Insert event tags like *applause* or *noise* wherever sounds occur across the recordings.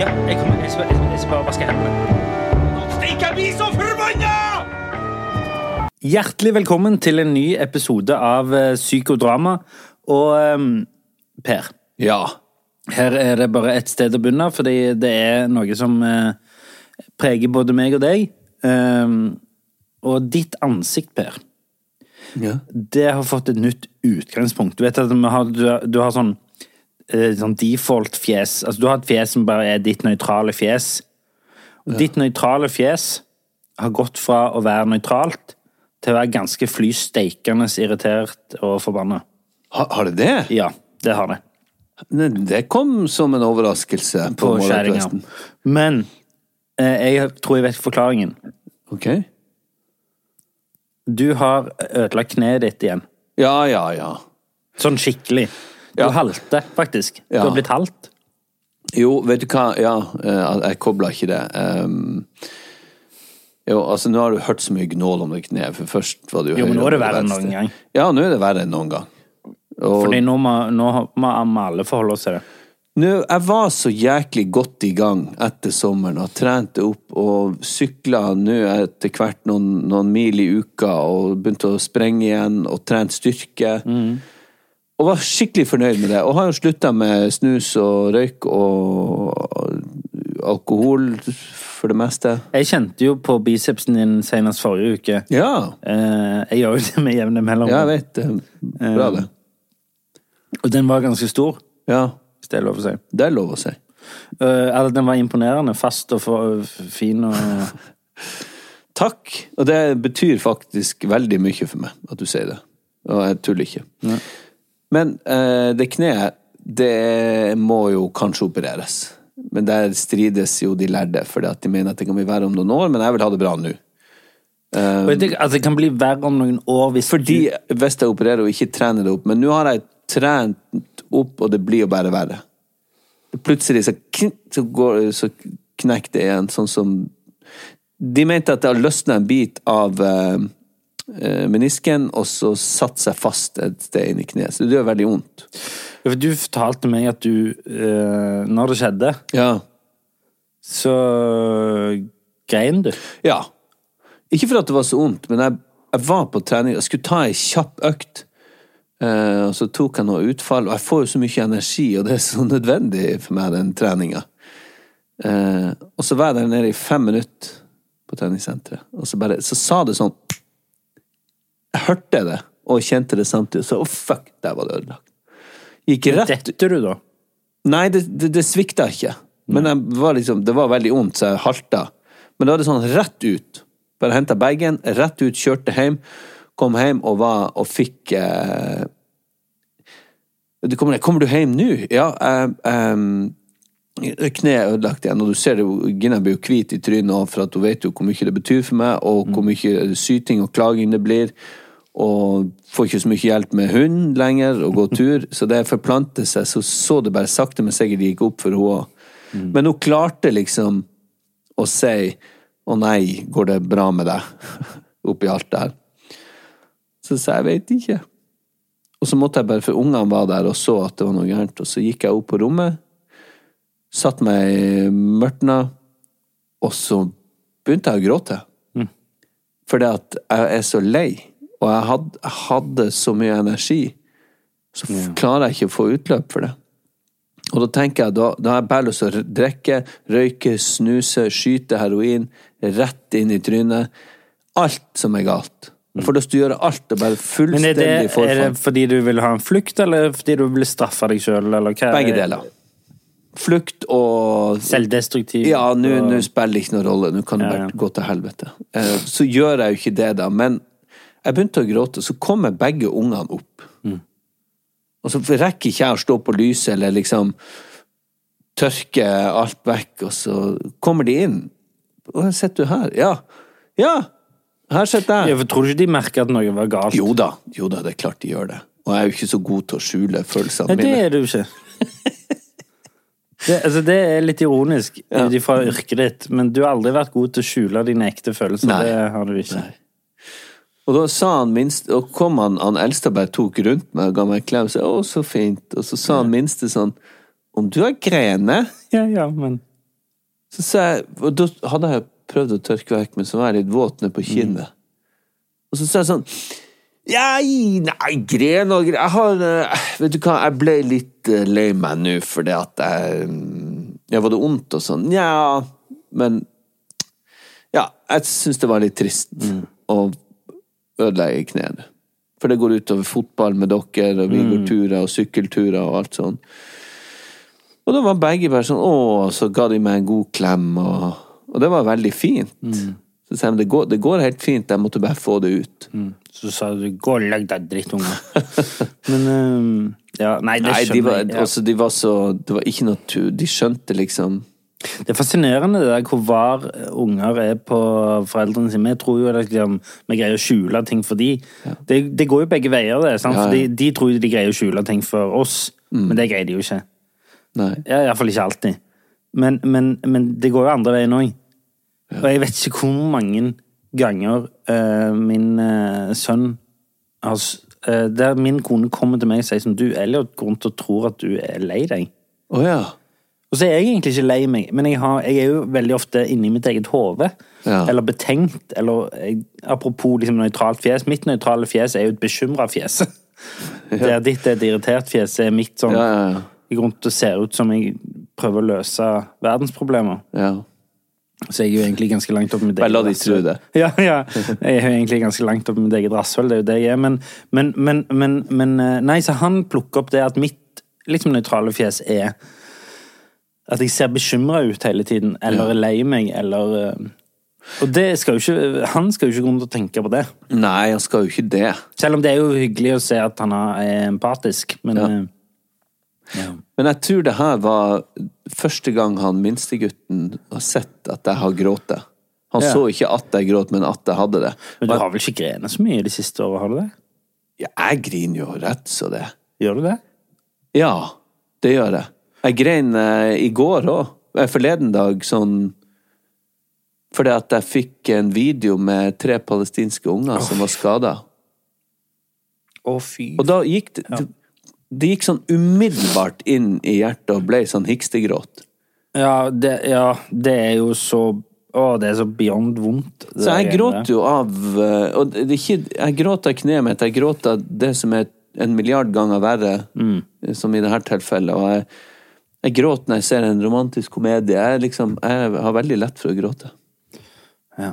Ja, jeg, kommer, jeg, skal, jeg, skal- bare vaske hendene. Stikk, jeg blir så forbanna! Hjertelig velkommen til en ny episode av eh, Psykodrama. Og um, Per, Ja. her er det bare ett sted å begynne, fordi det er noe som uh, preger både meg og deg. Um, og ditt ansikt, Per, ja. det har fått et nytt utgangspunkt. Du vet at har, du, har- du har sånn, sånn default fjes. Altså, du har et fjes som bare er ditt nøytrale fjes. Og ditt nøytrale fjes har gått fra å være nøytralt til å være ganske flysteikende irritert og forbanna. Har, har det det? Ja, det har det. Det kom som en overraskelse på, På kjerringa. Men eh, jeg tror jeg vet forklaringen. Ok. Du har ødelagt kneet ditt igjen. Ja, ja, ja. Sånn skikkelig. Du Ja. halter, faktisk. Du Ja. har blitt halt. Jo, vet du hva, ja, eh, jeg kobla ikke det. Um, jo, altså Nå har du hørt så mye gnål om det kneet, for først var det jo Jo, men nå er det verre enn noen gang. Ja, nå er det verre enn noen gang. Og Fordi nå må, nå må alle forholde oss til det. nå, jeg var så jæklig godt i gang etter sommeren og trente opp og sykla nå etter hvert noen, noen mil i uka og begynte å sprenge igjen og trent styrke. Og var skikkelig fornøyd med det. Og har jo slutta med snus og røyk og alkohol for det meste. Jeg kjente jo på bicepsen din senest forrige uke. Ja, Eh, jeg gjør jo det med jevne mellomrom. ja jeg vet det. Bra, det. Og den var ganske stor, Ja, hvis det er lov å si. det er lov å si. Eh, eller den var imponerende. Fast og fin og *laughs* Takk. Og det betyr faktisk veldig mye for meg at du sier det. Og jeg tuller ikke. Men eh, det kneet, det må jo kanskje opereres. Men der strides jo de lærde, fordi de mener at det kan bli verre om noen år, men jeg vil ha det bra nå. Jeg tenker at Det kan bli verre om noen år hvis Fordi hvis jeg opererer og ikke trener det opp, men nå har jeg trent opp, og det blir jo bare verre. Plutselig så, så, går, så knekker det igjen, sånn som De mente at det har løsnet en bit av eh, menisken, og så satt seg fast et sted inni kneet. Så det gjør veldig vondt. du, fortalte meg at du eh, Når det skjedde, Ja. så grein du. ja. Ikke for at det var så vondt, men jeg, jeg var på trening. Jeg skulle ta ei kjapp økt. Eh, og så tok jeg noe utfall, og jeg får jo så mye energi, og det er så nødvendig for meg, den treninga. Eh, og så var jeg der nede i fem minutter på treningssenteret, og så bare Så sa det sånn Jeg hørte det, og kjente det samtidig, så oh, fuck, der var det ødelagt. Gikk rett Detter du, da? Nei, det, det, det svikta ikke. Men var liksom, det var veldig vondt, så jeg halta. Men da var det sånn rett ut. Bare henta bagen, rett ut, kjørte hjem. Kom hjem og var og fikk eh, du kommer, kommer du hjem nå? Ja. Eh, eh, Kneet er ødelagt igjen, og du ser det, Gina blir jo hvit i trynet, også, for at hun vet jo hvor mye det betyr for meg, og hvor mye syting og klaging det blir. Og får ikke så mye hjelp med hund lenger, og gå tur. *laughs* Så det forplanter seg. Så så det bare sakte, men sikkert gikk opp for henne òg. Men hun klarte liksom å si 'Å nei, går det bra med deg?' *laughs* oppi alt der. Så sa jeg 'Veit ikke'. Og så måtte jeg bare, for ungene var der og så at det var noe gærent, og så gikk jeg opp på rommet, satt meg i mørtna, og så begynte jeg å gråte. Fordi at jeg er så lei, og jeg hadde, jeg hadde så mye energi, så yeah. klarer jeg ikke å få utløp for det. Og da tenker jeg, da, da har jeg bare lyst til å drikke, røyke, snuse, skyte heroin, rett inn i trynet. Alt som er galt. Jeg får lyst til å gjøre alt og bare Men er det, fullstendig er det fordi du vil ha en flukt, eller fordi du vil straffe deg sjøl, eller hva? Begge deler. Flukt og Selvdestruktiv? Ja, nå og- spiller det ikke noen rolle, nå kan det Ja, ja. gå til helvete. Eh, Så gjør jeg jo ikke det, da, men jeg begynte å gråte, så kommer begge ungene opp. Mm. Og så rekker ikke jeg å stå på lyset eller liksom tørke alt vekk, og så kommer de inn. Og her sitter du her. Ja. Ja! Her sitter Ja, jeg. for tror du ikke de merker at noe var galt? Jo da, jo da, det er klart de gjør det. Og jeg er jo ikke så god til å skjule følelsene mine. Nei, det er du ikke. *laughs* Det, altså, det er litt ironisk Ja. ut ifra yrket ditt, men du har aldri vært god til å skjule dine ekte følelser. Nei. Det har du ikke. Og da sa han minst, og kom han, han eldste bare tok rundt meg og ga meg en klem og sa 'å, så fint', og så sa han minste sånn 'om du har grener' Ja, ja, men Så sa jeg, og da hadde jeg prøvd å tørke vekk, men så var jeg litt våt nede på kinnet. Og så sa jeg sånn ja, nei, gren og gren Jeg har eh, Vet du hva, jeg ble litt eh, lei meg nå fordi at jeg jeg Ja, var det vondt og sånn? Nja, men Ja, jeg syns det var litt trist å ødelegge kneet. For det går utover fotball med dere, og vi går turer og sykkelturer og alt sånn. Og da var begge bare sånn Å, så ga de meg en god klem, og, og det var veldig fint. Så sa de det går, det går helt fint, jeg måtte bare få det ut. mm, Så sa du 'gå og legg deg, drittunge'. *laughs* men um, Ja, nei, det Nei, de var, jeg. Ja. altså, de var så Det var ikke noe tur. De skjønte liksom Det er fascinerende det der hvor var unger er på foreldrene sine. Vi tror jo at liksom, vi greier å skjule ting for de. Det, det går jo begge veier, det. Ja, ja. De, de tror de greier å skjule ting for oss, men det greier de jo ikke. Nei. Ja, Iallfall ikke alltid. Men, men, men det går jo andre veien òg. Og jeg vet ikke hvor mange ganger uh, min uh, sønn altså, eh, Der min kone kommer til meg og sier som Du, Elliot går rundt og tror at du er lei deg. Å ja. Og så er jeg egentlig ikke lei meg, men jeg, har, jeg er jo veldig ofte inni mitt eget hode. Ja. Eller betenkt, eller jeg, Apropos liksom nøytralt fjes. Mitt nøytrale fjes er jo et bekymra fjes. Der ditt er et irritert fjes, er mitt sånn Ja, ja, ja. Jeg går rundt og ser ut som jeg prøver å løse verdensproblemer. ja. Så jeg er jo egentlig ganske langt opp med mitt eget. *laughs* Ja, ja. Jeg er jo egentlig ganske langt opp mitt eget rasshøl, det er jo det jeg er. Men, men, men, men, men eh, Nei, så han plukker opp det at mitt liksom nøytrale fjes er at jeg ser bekymra ut hele tiden, eller er lei meg, eller eh, Og det skal ikke Han skal jo ikke gå rundt og tenke på det. Nei, han skal jo ikke det. Selv om det er jo hyggelig å se at han er empatisk, men Ja. Eh, ja. Men jeg tror det her var første gang han minstegutten har sett at jeg har grått. Han Ja. så ikke at jeg gråt, men at jeg hadde det. Men du har vel ikke grenet så mye de siste åra, har du det? Ja, jeg griner jo rett så det. Gjør du det? Ja, det gjør jeg. Jeg grein eh, i går òg. Forleden dag sånn Fordi at jeg fikk en video med tre palestinske unger som var skada. Å, fy Og da gikk det, det Det gikk sånn umiddelbart inn i hjertet og ble sånn hikstegråt. Ja, det, ja, det er jo så Å, det er så beyond vondt. Så jeg gråt jo av eh, Og det ikke, jeg gråt av kneet mitt, jeg gråt av det som er en milliard ganger verre, Mm. som i dette tilfellet. Og jeg, jeg gråt når jeg ser en romantisk komedie. Jeg, liksom, jeg har veldig lett for å gråte. Ja.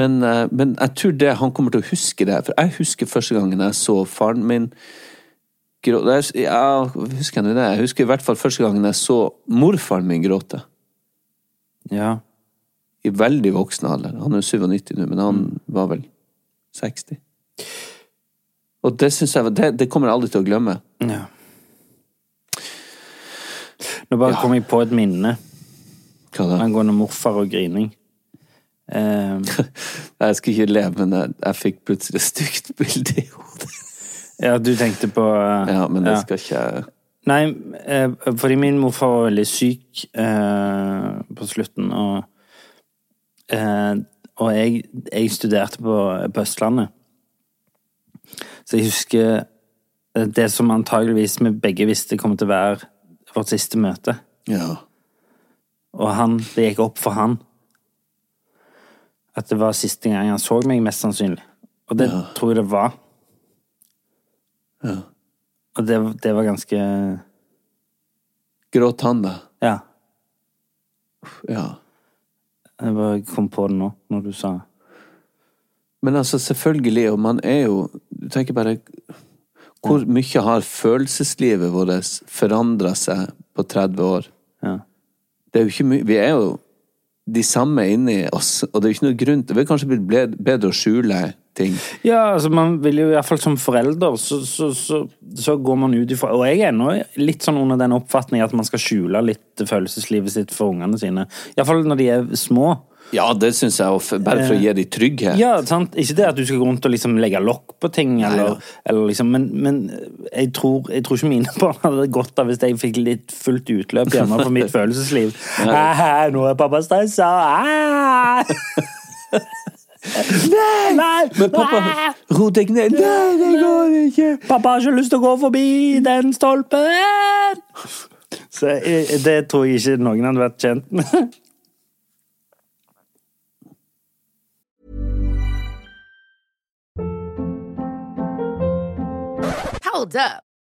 Men, eh, men jeg tror det han kommer til å huske det. For jeg husker første gangen jeg så faren min gråte Ja, husker jeg det? Jeg husker i hvert fall første gangen jeg så morfaren min gråte. ja. I veldig voksen alder. Han er jo 97 nå, men han var vel 60. Og det synes jeg det, det kommer jeg aldri til å glemme. ja. Nå bare kom jeg på et minne Hva da? angående morfar og grining. *laughs* Um... Jeg skal ikke le, men jeg, jeg fikk plutselig et stygt bilde i hodet. Ja, du tenkte på eh, Ja, men det ja. skal ikke jeg Nei, eh, fordi min morfar var veldig syk eh, på slutten, og eh, Og jeg, jeg studerte på, på Østlandet. Så jeg husker eh, det som antageligvis vi begge visste kom til å være vårt siste møte. Ja. Og han, det gikk opp for han at det var siste gang han så meg, mest sannsynlig. Og det tror jeg det var. Ja. Og det, det var ganske Grå tann, da? Ja. Ja. Jeg bare kom på det nå, når du sa Men altså, selvfølgelig, og man er jo Du tenker bare Hvor mye har følelseslivet vårt forandra seg på 30 år? Ja. Det er jo ikke mye Vi er jo de samme inni oss, og det er jo ikke noe grunn til Det er kanskje blitt bedre å skjule ting. Ja, altså man vil jo i hvert fall som forelder, så, så, så, så går man ut ifra Og jeg er ennå litt sånn under den oppfatning at man skal skjule litt følelseslivet sitt for ungene sine. Iallfall når de er små. Ja, det syns jeg, bare for å gi dem trygghet. Ja, sant? Ikke det at du skal gå rundt og liksom legge lokk på ting, eller, eller liksom, men, men jeg, tror, jeg tror ikke mine *laughs* barn hadde godt av hvis jeg fikk litt fullt utløp hjemme for mitt *laughs* følelsesliv. Nå er pappa stressa! *laughs* Nei! Nei! Men pappa, ro deg ned! Nei, det går ikke! Pappa har ikke lyst til å gå forbi den stolpen! Så eh, det tror jeg ikke noen hadde vært kjent med. Hold up.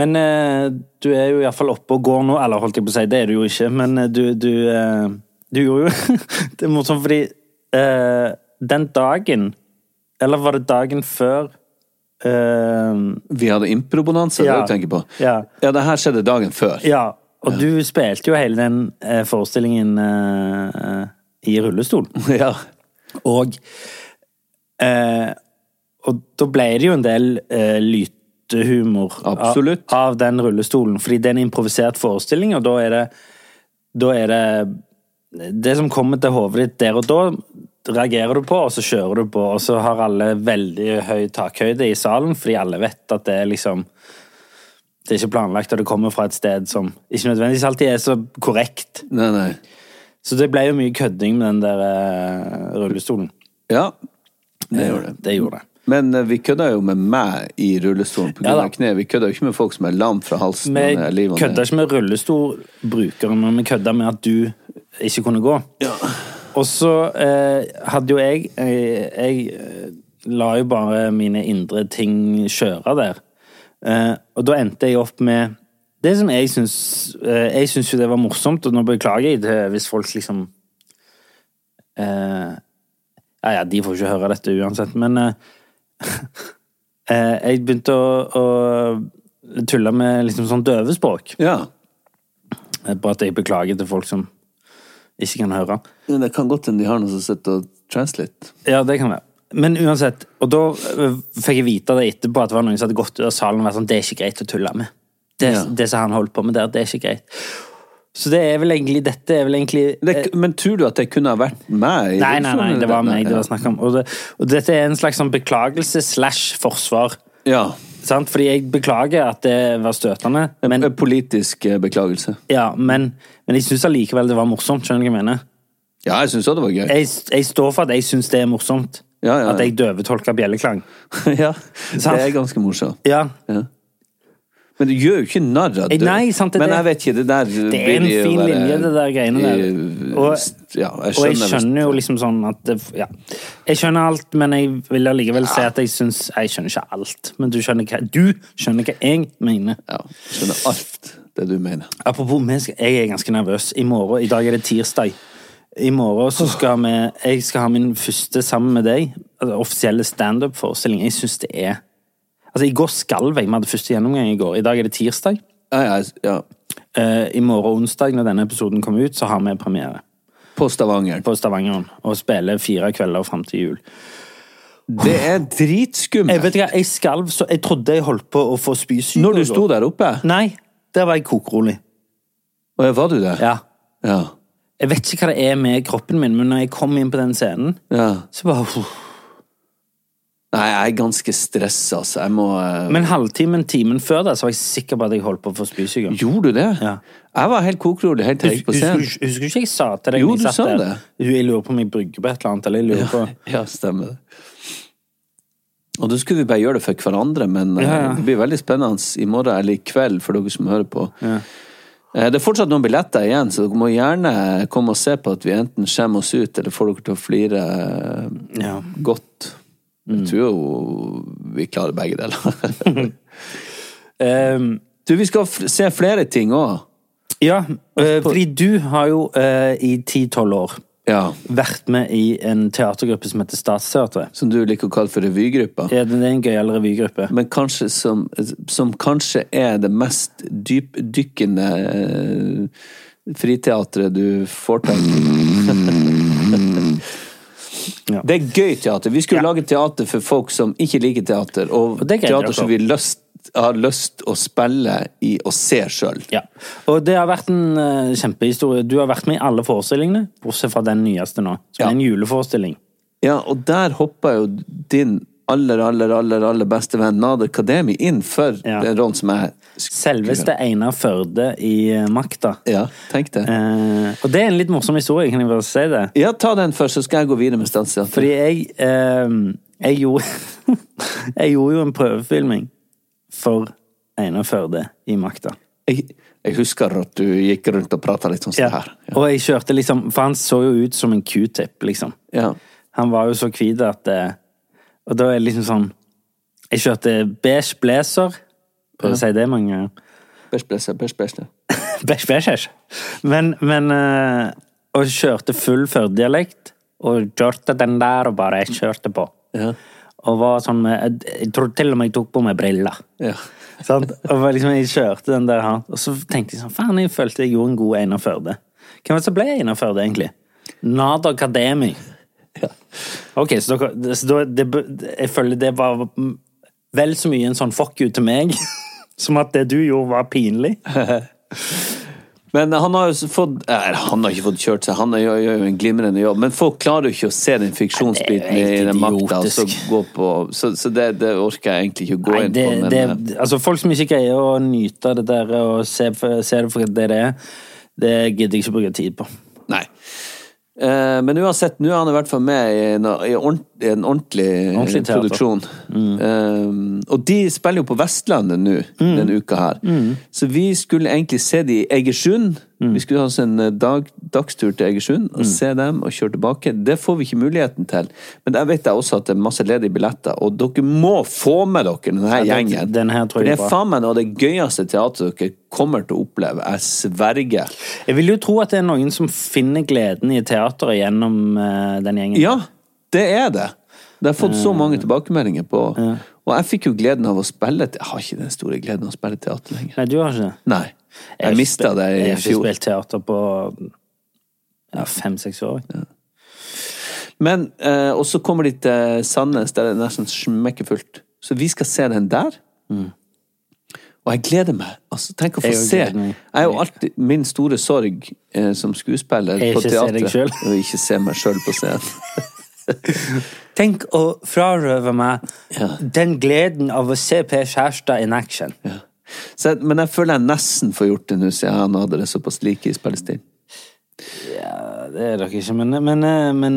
Men eh, du er jo iallfall oppe og går nå, eller holdt jeg på å si, det er du jo ikke, men eh, du Du, eh, du gjorde jo *laughs* Det er morsomt fordi eh, den dagen Eller var det dagen før Vi hadde improbonanse, Ja. det du tenker på. Ja. ja, det her skjedde dagen før. Ja, og du spilte jo hele den forestillingen i rullestol. *laughs* Ja. Og eh, Og da ble det jo en del eh, Absolutt. Av, av den rullestolen, fordi det er en improvisert forestilling, og da er det Da er det Det som kommer til hodet ditt der og da, reagerer du på, og så kjører du på, og så har alle veldig høy takhøyde i salen, fordi alle vet at det er liksom det er ikke planlagt, og det kommer fra et sted som ikke nødvendigvis alltid er så korrekt. Nei, nei. Så det ble jo mye kødding med den der eh, rullestolen. Ja, det gjorde det. Det gjorde det. Men eh, vi kødda jo med meg i rullestolen pga. Ja kne. Vi kødda jo ikke med folk som er lam fra halsen. Vi ned. kødda ikke med rullestolbrukere, men vi kødda med at du ikke kunne gå. Og så eh, hadde jo jeg jeg, Jeg eh, la jo bare mine indre ting kjøre der. Eh, og da endte jeg opp med det som jeg syns eh, Jeg syns jo det var morsomt, og nå beklager jeg det hvis folk liksom eh, Ja ja, de får ikke høre dette uansett, men eh, eh, *laughs* Jeg begynte å, å tulle med liksom sånn døvespråk. Ja. Eh, Bare at jeg beklager til folk som ikke kan høre. Men det kan godt hende de har noen som sitter og translate. Ja, det kan være. Men uansett, og da øh, fikk jeg vite det etterpå at det var noen som hadde gått ut av salen og vært sånn Det er ikke greit å tulle med. Det, Ja. det som han holdt på med der, det er ikke greit. Så det er vel egentlig Dette er vel egentlig Det, men tror du at det kunne ha vært meg? Nei, nei, nei, det var meg det var snakk om. Og, det, og dette er en slags sånn beklagelse slash forsvar. Ja. Sant? Fordi jeg beklager at det var støtende, En, men, en politisk eh, beklagelse. ja, men, men jeg syns allikevel det var morsomt. Skjønner du hva jeg mener? Ja, jeg syns òg det var gøy. Jeg, jeg står for at jeg syns det er morsomt. Ja, ja, ja. At jeg døvetolker bjelleklang. *laughs* ja, det er ganske morsomt. Ja, Ja. Men du gjør jo ikke narr av Eh, det. nei, sant, det Men jeg vet ikke, det der Det er en fin linje, det der greiene der. Og, ja, jeg og jeg skjønner, jo liksom sånn at Ja. Jeg skjønner alt, men jeg vil allikevel si at jeg syns Jeg skjønner ikke alt, men du skjønner hva Du skjønner hva jeg mener. Ja, skjønner alt det du mener. Apropos, mennesker, jeg er ganske nervøs. I morgen, I dag er det tirsdag. I morgen så skal vi Jeg skal ha min første sammen med deg, altså offisielle standup-forestilling. Jeg syns det er Altså, i går skalv jeg. Vi hadde første gjennomgang i går. I dag er det tirsdag. Ja, ja, ja. Eh, I morgen onsdag, når denne episoden kommer ut, så har vi premiere På Stavanger. på Stavangeren. Og spiller fire kvelder fram til jul. Det er dritskummelt. Jeg vet ikke, jeg skalv så Jeg trodde jeg holdt på å få spysyke. Når du sto der oppe? Nei, der var jeg kokrolig. Å, ja, var du det? Ja. Ja. Jeg vet ikke hva det er med kroppen min, men når jeg kom inn på den scenen, Ja. så bare uff. Nei, jeg er ganske stressa, altså. Jeg må eh, Men halvtimen, timen før det, så var jeg sikker på at jeg holdt på å få spysyke. Gjorde du det? Ja. Jeg var helt kokrolig helt til jeg gikk på scenen. husker, husker du ikke jeg sa til deg Jo, du sa det. Jeg lurer på om jeg brygger på et eller annet, eller jeg lurer på *laughs* Ja, stemmer det. Og da skulle vi bare gjøre det for hverandre, men eh, Ja, ja. det blir veldig spennende i morgen eller i kveld for dere som hører på. Ja. Det er fortsatt noen billetter igjen, så dere må gjerne komme og se på at vi enten skjemmer oss ut, eller får dere til å flire eh, Ja. godt. Jeg tror jo vi klarer begge deler. um, *laughs* du, vi skal se flere ting òg. Ja, eh, fordi du har jo eh, i 10-12 år Ja. vært med i en teatergruppe som heter Statsteatret. Som du liker å kalle for revygruppa. Ja, det er en gøyal revygruppe. Men kanskje som, som kanskje er det mest dypdykkende eh, friteatret du får til. *laughs* Ja. Det er gøy teater. Vi skulle Ja. lage teater for folk som ikke liker teater, og, Og teater som vi lyst, har lyst å spille i og se sjøl. Ja. Og det har vært en uh, kjempehistorie. Du har vært med i alle forestillingene, bortsett fra den nyeste nå, som er en juleforestilling. Ja, og der hoppa jo din aller, aller, aller, aller beste venn Nader Kademi inn for Ja. den rollen som jeg Selveste Einar Førde i eh, Makta. Ja, tenk det. Eh, og det er en litt morsom historie, kan jeg bare si det? Ja, ta den først, så skal jeg gå videre med statsteater. Fordi jeg eh, Jeg gjorde *laughs* Jeg gjorde jo en prøvefilming for Einar Førde i Makta. Jeg, jeg husker at du gikk rundt og prata litt sånn det her. Og jeg kjørte liksom For han så jo ut som en q-tip, liksom. Ja. Han var jo så hvit at eh, Og da er det liksom sånn Jeg kjørte beige blazer. Prøv å si det mange ganger. Beige blazer, beige blazer. Beige blazer. *laughs* Men, men eh, Og kjørte full førdialekt. Og kjørte den der og bare kjørte på. Ja. Og var sånn med Jeg, jeg tror til og med jeg tok på meg briller. Ja. *laughs* Sånn, Og liksom, jeg kjørte den der og så tenkte jeg sånn Faen, jeg følte jeg gjorde en god Einar Førde. Hvem var det som ble Einar Førde, egentlig? Nader Kademi. Ok, så, dere, så da, det, jeg føler det var vel så mye en sånn fuck you til meg *laughs* som at det du gjorde, var pinlig. *laughs* Men han har jo fått Nei, Han har ikke fått kjørt seg, han gjør, jo en glimrende jobb. Men folk klarer jo ikke å se den fiksjonsbiten i den makta. Så, idiotisk. gå på, så, så det, det orker jeg egentlig ikke å gå Nei, inn det, på. Men, det, eh, altså Folk som ikke greier å nyte det der og se, se det for det det er, det gidder jeg ikke bruke tid på. nei. Eh, men uansett, nå er han i hvert fall med i en, i en ordentlig, Ordentlig produksjon. produksjon. Eh, og de spiller jo på Vestlandet nå denne uka her. Så vi skulle egentlig se de i Egersund. Vi skulle ha oss en eh, dag, dagstur til Egersund og se dem og kjøre tilbake. Det får vi ikke muligheten til. Men der vet jeg også at det er masse ledige billetter, og dere må få med dere denne den- gjengen. den her tror For det er faen meg noe av det gøyeste teatret dere kommer til å oppleve. Jeg sverger. Jeg vil jo tro at det er noen som finner gleden i teateret gjennom uh, den gjengen. Ja, det er det. Det har fått så mange tilbakemeldinger på. Og jeg fikk jo gleden av å spille Jeg har ikke den store gleden av å spille teater lenger. Nei, du har ikke det? Nei. Jeg mista det i fjor. Jeg har ikke spilt teater på ja, fem-seks år. Men eh, Og så kommer de til Sandnes, der det er nesten smekkefullt. Så vi skal se den der. Og jeg gleder meg. Altså, tenk å få Jeg se. Jeg er jo alltid Min store sorg eh, som skuespiller jeg på ikke se deg teatret selv. *laughs* er å ikke se meg sjøl på scenen. *laughs* Tenk å frarøve meg Ja. den gleden av å se Per Skjærstad in action. Ja. Så, men jeg føler jeg nesten får gjort det nå, siden han hadde det såpass like i spillestil. Ja, det er dere ikke, men, men, men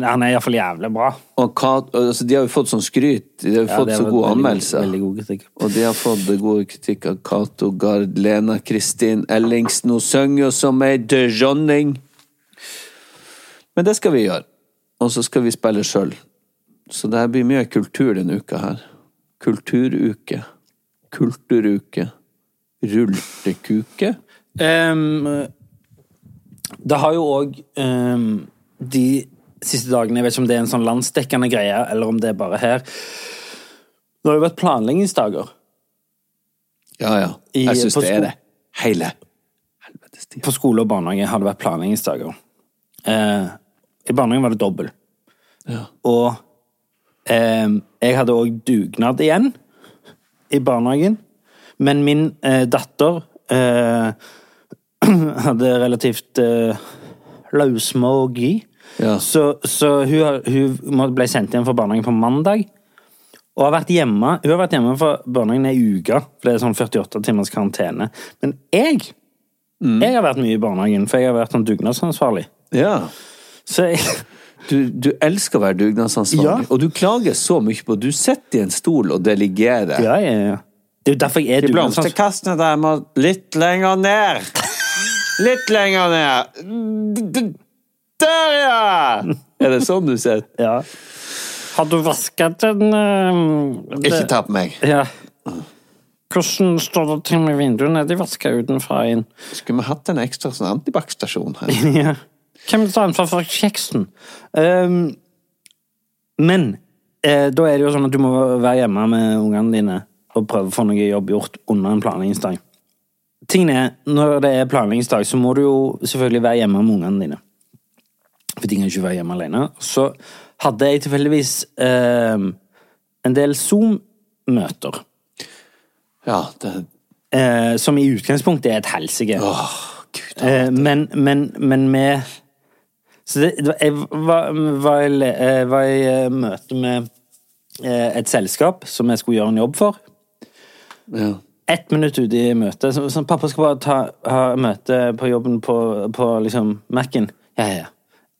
han er iallfall jævlig bra. Og hva, altså, de har jo fått sånn skryt. De har jo Ja, fått så gode god- anmeldelser. Og de har fått god kritikk av Cato Gard, Lena Kristin Ellingsen. Hun synger jo som ei dronning. Men det skal vi gjøre. Og så skal vi spille sjøl. Så det blir mye kultur denne uka her. Kulturuke. Kulturuke. Rultekuke. Um, det har jo òg de siste dagene Jeg vet ikke om det er en sånn landsdekkende greie, eller om det er bare her. Det har jo vært planleggingsdager. Ja, ja. Jeg syns det er det. Hele helvetes. På skole og barnehage har det vært planleggingsdager. Eh, I barnehagen var det dobbel. Ja. Og eh, jeg hadde òg dugnad igjen i barnehagen. Men min eh, datter eh, *clears throat* hadde relativt eh, løsmågi. Ja. Så, så hun, hun ble sendt hjem fra barnehagen på mandag. Og har vært hjemme, hun har vært hjemme fra barnehagen ei uke, for det er sånn 48 timers karantene. Men jeg jeg har vært mye i barnehagen, for jeg har vært sånn dugnadsansvarlig. Ja. Så jeg, *laughs* Du, du elsker å være dugnadsansvarlig, Ja. og du klager så mye på Du sitter i en stol og delegerer. ja, ja, ja. Det er jo derfor jeg er dugnadsansvarlig. Blomsterkastene der må litt lenger ned. Litt lenger ned. Der, ja! Er det sånn du sitter? Ja. Har du vasket den eh, Ikke ta på meg. Ja. Hvordan står det til med vinduene? De vasker utenfra inn. Skulle vi hatt en ekstra sånn antibac-stasjon her? *laughs* Ja. Hvem tar ansvar for kjeksen? Um, men eh, da er det jo sånn at du må være hjemme med ungene dine og prøve å få noe jobb gjort under en planleggingsdag. Tingen er, når det er planleggingsdag, så må du jo selvfølgelig være hjemme med ungene dine. For de kan ikke være hjemme alene. Så hadde jeg tilfeldigvis eh, en del Zoom-møter. Ja, det Eh, som i utgangspunktet er et helsike. Åh, gud. Eh, men, men, men med Så det, jeg var, var, i, eh, var i eh, møte med eh, et selskap som jeg skulle gjøre en jobb for. Ja. Ett minutt ute i møtet. Så, så pappa skal bare ta, ha møte på jobben på, på liksom Mac-en. Ja, ja, ja.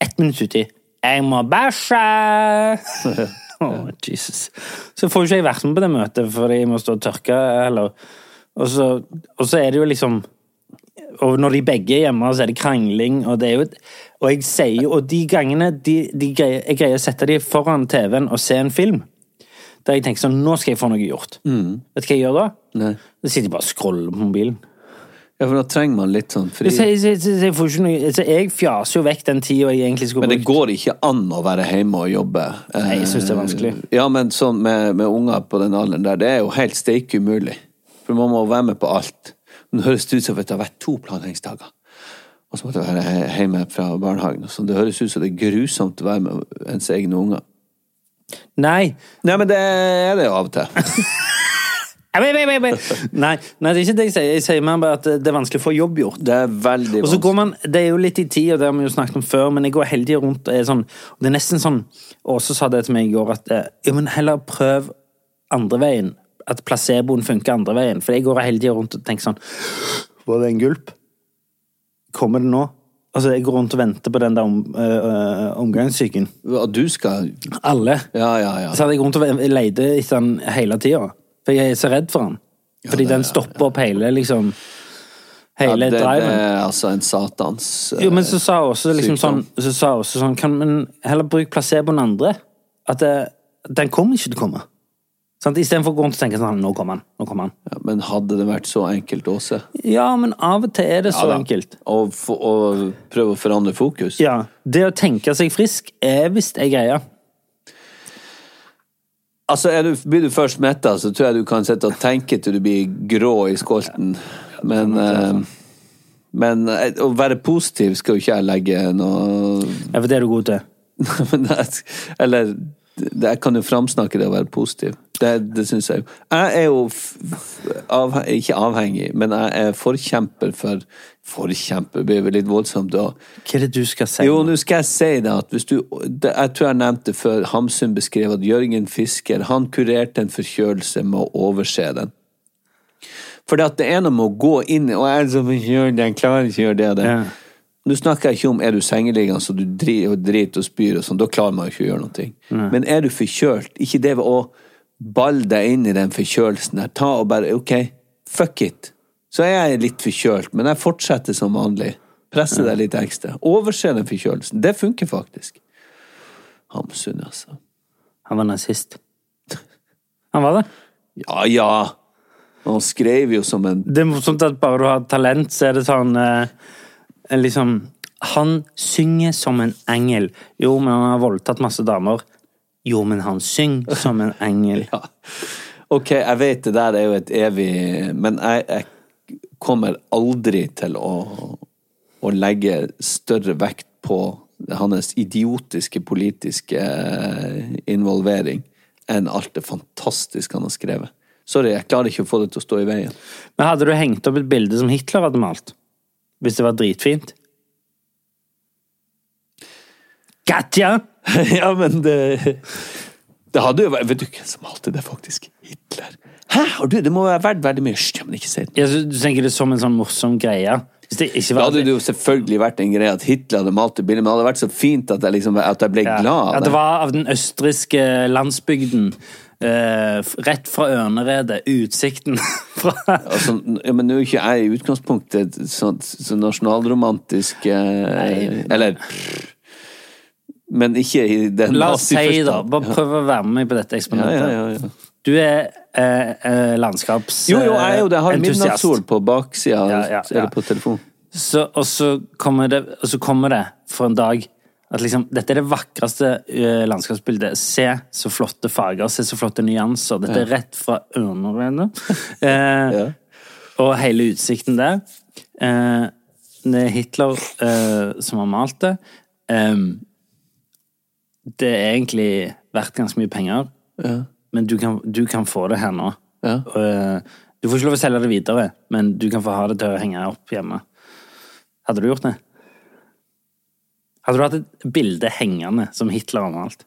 Ett minutt uti. Jeg må bæsje! *laughs* oh, Jesus. Så får jo ikke jeg vært med på det møtet, fordi jeg må stå og tørke eller Og så, og så er det jo liksom Og når de begge er hjemme, så er det krangling, og det jo Og jeg sier jo Og de gangene de, de greier, jeg greier å sette de foran TV-en og se en film, der jeg tenker sånn Nå skal jeg få noe gjort. Vet du hva jeg gjør da? Nei. Da sitter jeg bare og scroller på mobilen. ja, for da trenger man litt sånn fri. Så så, så, jeg, noe, så jeg fjaser jo vekk den tida jeg egentlig skulle Men det går ikke an å være hjemme og jobbe. Nei, jeg synes det er vanskelig. Eh, Ja, men sånn med, med unger på den alderen der, det er jo helt steike umulig. For man må være med på alt. Nå høres det ut som at det har vært to planleggingsdager. Og så måtte jeg være hjemme fra barnehagen. sånn. Det høres ut som det er grusomt å være med ens egne unger. Nei. Nei, men det er det jo av og til. *laughs* Nei, nei, nei, det er ikke det jeg sier. Jeg sier mer bare at det er vanskelig å få jobb gjort. Det er veldig Og så går man, Det er jo litt i tid, og det har vi jo snakket om før, men jeg går hele tida rundt og er sånn og Det er nesten sånn Åse sa det til meg i går, at eh, ja, men heller prøv andre veien. At placeboen funker andre veien. For jeg går hele tida rundt og tenker sånn Var det en gulp? Kommer det nå? Altså, Jeg går rundt og venter på den der om, øh, omgangssyken. At du skal Alle. Ja, ja, ja. Så hadde jeg rundt og leide etter den hele tida. For jeg er så redd for den. Fordi det- den stopper opp hele liksom ja Hele ja, det driven. er altså en satans øh, Jo, men så sa hun også liksom sånn, så sa hun også sånn Kan men heller bruke placeboen andre? At det, den kommer ikke til å komme. Sant? Istedenfor å gå rundt og tenke sånn Nå kommer han. Nå kommer han. ja, Men hadde det vært så enkelt, Åse? Ja, men av og til er det så Ja enkelt. Å prøve å forandre fokus? Ja. Det å tenke seg frisk er visst ei greie. Altså, du, Blir du først metta, så tror jeg du kan sitte og tenke til du blir grå i skolten. Men, eh, men eh, å være positiv skal jo ikke jeg legge noe Ja, for det er du god til. *laughs* Eller det, jeg kan jo framsnakke det å være positiv. Det, det syns jeg jo. Jeg er jo f, ikke avhengig, men jeg er forkjemper for Forkjemper blir vel litt voldsomt da. Hva er det du skal si? Jo, nå? skal jeg si det at hvis du det, Jeg tror jeg nevnte før Hamsun beskrev at Jørgen Fisker han kurerte en forkjølelse med å overse den. For det er noe med å gå inn Og jeg forkjølt, jeg klarer ikke å gjøre det og det. Ja. Nå snakker jeg ikke om er du sengeliggende så du driter og, spyr og sånn, da klarer man jo ikke å gjøre noe. Men er du forkjølt, ikke det ved å balle deg inn i den forkjølelsen der. Ta og bare OK, fuck it. Så er jeg litt forkjølt, men jeg fortsetter som vanlig. Presser deg litt ekstra. Overse den forkjølelsen. Det funker faktisk. Hamsun, altså. Han var nazist. Han var det? Ja, ja. Han skrev jo som en Det er morsomt at bare du har talent, så er det sånn eh, Liksom Han synger som en engel. Jo, men han har voldtatt masse damer. Jo, men han synger som en engel. *laughs* Ja. Ok, jeg vet det der er jo et evig Men jeg, jeg kommer aldri til å, å legge større vekt på hans idiotiske politiske involvering enn alt det fantastiske han har skrevet. Sorry, jeg klarer ikke å få det til å stå i veien. Men hadde du hengt opp et bilde som Hitler hadde malt? Hvis det var dritfint? Katja! *laughs* ja, men det Det hadde jo vært Vet du hvem som malte det, faktisk? Hitler. Hæ? Har du? Det må være verdt veldig mye. Hysj, men ikke si det. Ja, så du tenker det som en sånn morsom greie? Det var hadde det jo selvfølgelig vært en greie at Hitler hadde malt det bildet, men det hadde vært så fint at jeg, liksom, at jeg ble Ja. glad At det det. var av den østerrikske landsbygden. Uh, rett fra Ørneredet. Utsikten *laughs* fra Altså, ja, men nå er ikke jeg i utgangspunktet så, så nasjonalromantisk eh, Eller Men ikke i den La oss si, da. Bare prøv å være med på dette eksperimentet. ja, ja, ja. Du er eh, eh, landskapsentusiast. Jo, jo, jeg er jo det. Jeg har entusiast. midnattssol på baksida Ja, ja, ja. eller på telefon. Så, og, så kommer det, og så kommer det for en dag at liksom, dette er det vakreste eh, landskapsbildet. Se så flotte farger, se så flotte nyanser. Dette er rett fra Ørneredet. *laughs* Eh, Ja. Og hele utsikten der. Eh, det er Hitler eh, som har malt det. Det er egentlig verdt ganske mye penger, Ja. Men du kan, du kan få det her nå. Ja. Og, eh, du får ikke lov å selge det videre, men du kan få ha det til å henge opp hjemme. Hadde du gjort det? Hadde du hatt et bilde hengende som Hitler har malt?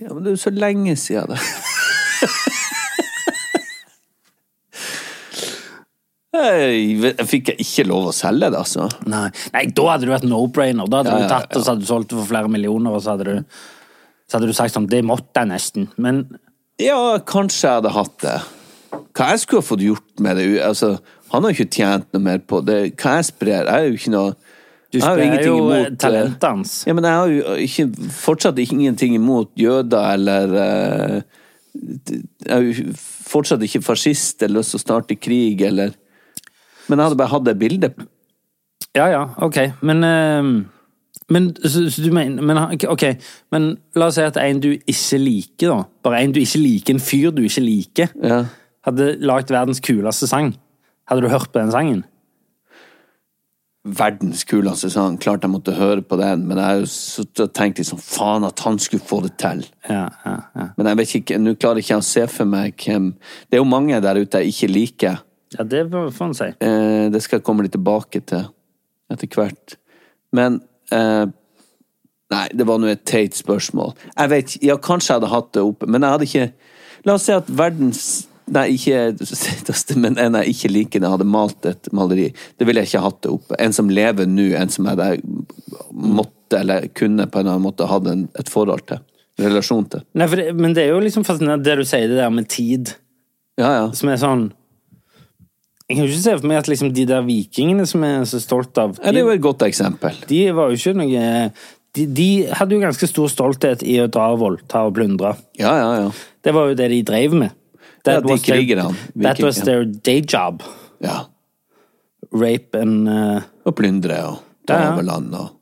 ja, men det er jo så lenge siden, det. Jeg fikk jeg ikke lov å selge det, altså. Nei, Nei da hadde du vært no-brainer. Da hadde Ja, du ja, tatt og så hadde du solgt det for flere millioner, og så hadde du, så hadde du sagt sånn Det måtte jeg nesten. Men Ja, kanskje jeg hadde hatt det. Hva jeg skulle ha fått gjort med det? Altså, han har jo ikke tjent noe mer på det. Hva jeg sprer? Jeg er jo ikke noe du har jo jo imot, eh, talentet hans. Ja, men jeg har jo ikke, fortsatt ingenting imot jøder eller eh, Jeg er jo fortsatt ikke fascist eller lyst til å starte krig eller Men jeg hadde bare hatt det bildet. Ja, ja, ok. Men, eh, men så, så du mener men, Ok, men la oss si at en du ikke liker, da. Bare en du ikke liker, en fyr du ikke liker, Ja. hadde lagd verdens kuleste sang. Hadde du hørt på den sangen? Verdens kuleste sang. Klart jeg måtte høre på den, men jeg har tenkt liksom faen at han skulle få det til. Ja, ja, ja. Men jeg vet ikke, nå klarer ikke jeg å se for meg hvem Det er jo mange der ute jeg ikke liker. ja det får en si. Eh, det skal jeg komme litt tilbake til etter hvert. Men eh, Nei, det var nå et teit spørsmål. Jeg vet Ja, kanskje jeg hadde hatt det oppe, men jeg hadde ikke La oss si at verdens Nei, ikke det men en jeg ikke liker, det hadde malt et maleri. Det ville jeg ikke hatt det oppe. En som lever nå, en som jeg måtte, eller kunne på en eller annen måte hatt et forhold til. Relasjon til. Nei, det, men det er jo liksom fascinerende det du sier, det der med tid. Ja, ja. Som er sånn Jeg kan ikke se for meg at liksom de der vikingene som jeg er så stolt av ja det er jo et godt eksempel. De var jo ikke noe de, de hadde jo ganske stor stolthet i å dra og voldta og plundre. Ja, ja, ja. Det var jo det de drev med. Ja, de was their- Viking, That was ja. their day job. ja. Rape and uh, Og plyndre og ta Ja, ja. over land og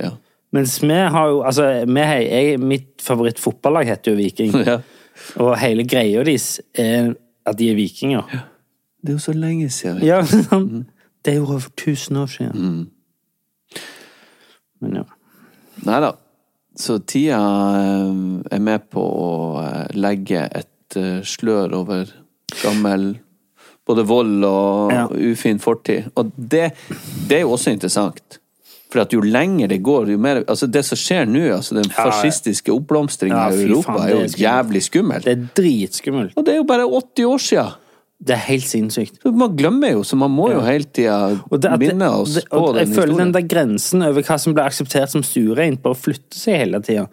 ja. Mens vi har jo Altså, hei, jeg, mitt favorittfotballag heter jo Viking. *laughs* ja. Og hele greia deres er at de er vikinger. Det er jo så lenge siden. Ja, *laughs* sant? Det er jo over 1000 år siden. Mm. Men ja. Nei da. Så tida eh, er med på å eh, legge et eh, slør over gammel både vold og Ja. ufin fortid. Og det, det er jo også interessant. For at jo lenger det går, jo mer Altså, det som skjer nå, altså den Ja, fascistiske oppblomstringa Ja, i Europa, faen, er jo er skummelt. jævlig skummelt. Det er dritskummelt. Og det er jo bare 80 år sia! Det er helt sinnssykt. Man glemmer jo, så man må jo hele tida det, det, minne oss det, på og den jeg føler den der grensen over hva som blir akseptert som stuereint, bare flytter seg hele tida.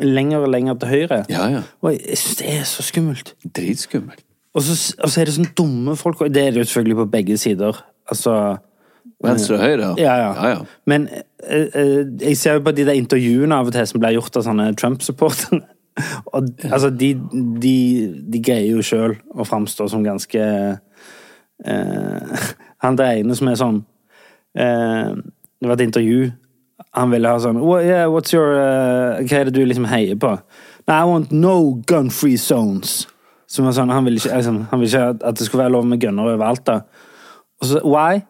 Lenger og lenger til høyre. Ja, ja. Og jeg syns det er så skummelt. Dritskummelt. Og så, og så er det sånn dumme folk og Det er det jo selvfølgelig på begge sider. Altså Venstre og høyre, Ja, ja. ja, ja. Men eh, eh, jeg ser jo på de der intervjuene av og til som blir gjort av sånne Trump-supportere. Og altså, de, de, de greier jo sjøl å framstå som ganske eh, *laughs* Han der ene som er sånn eh, Det var et intervju. Han ville ha sånn "What- yeah, what's your, uh, Hva er det du liksom heier på? Nei, I want no gun-free zones. Som var sånn, han ville ikke, liksom, han ikke at det skulle være lov med gunner overalt. da. Og så, why?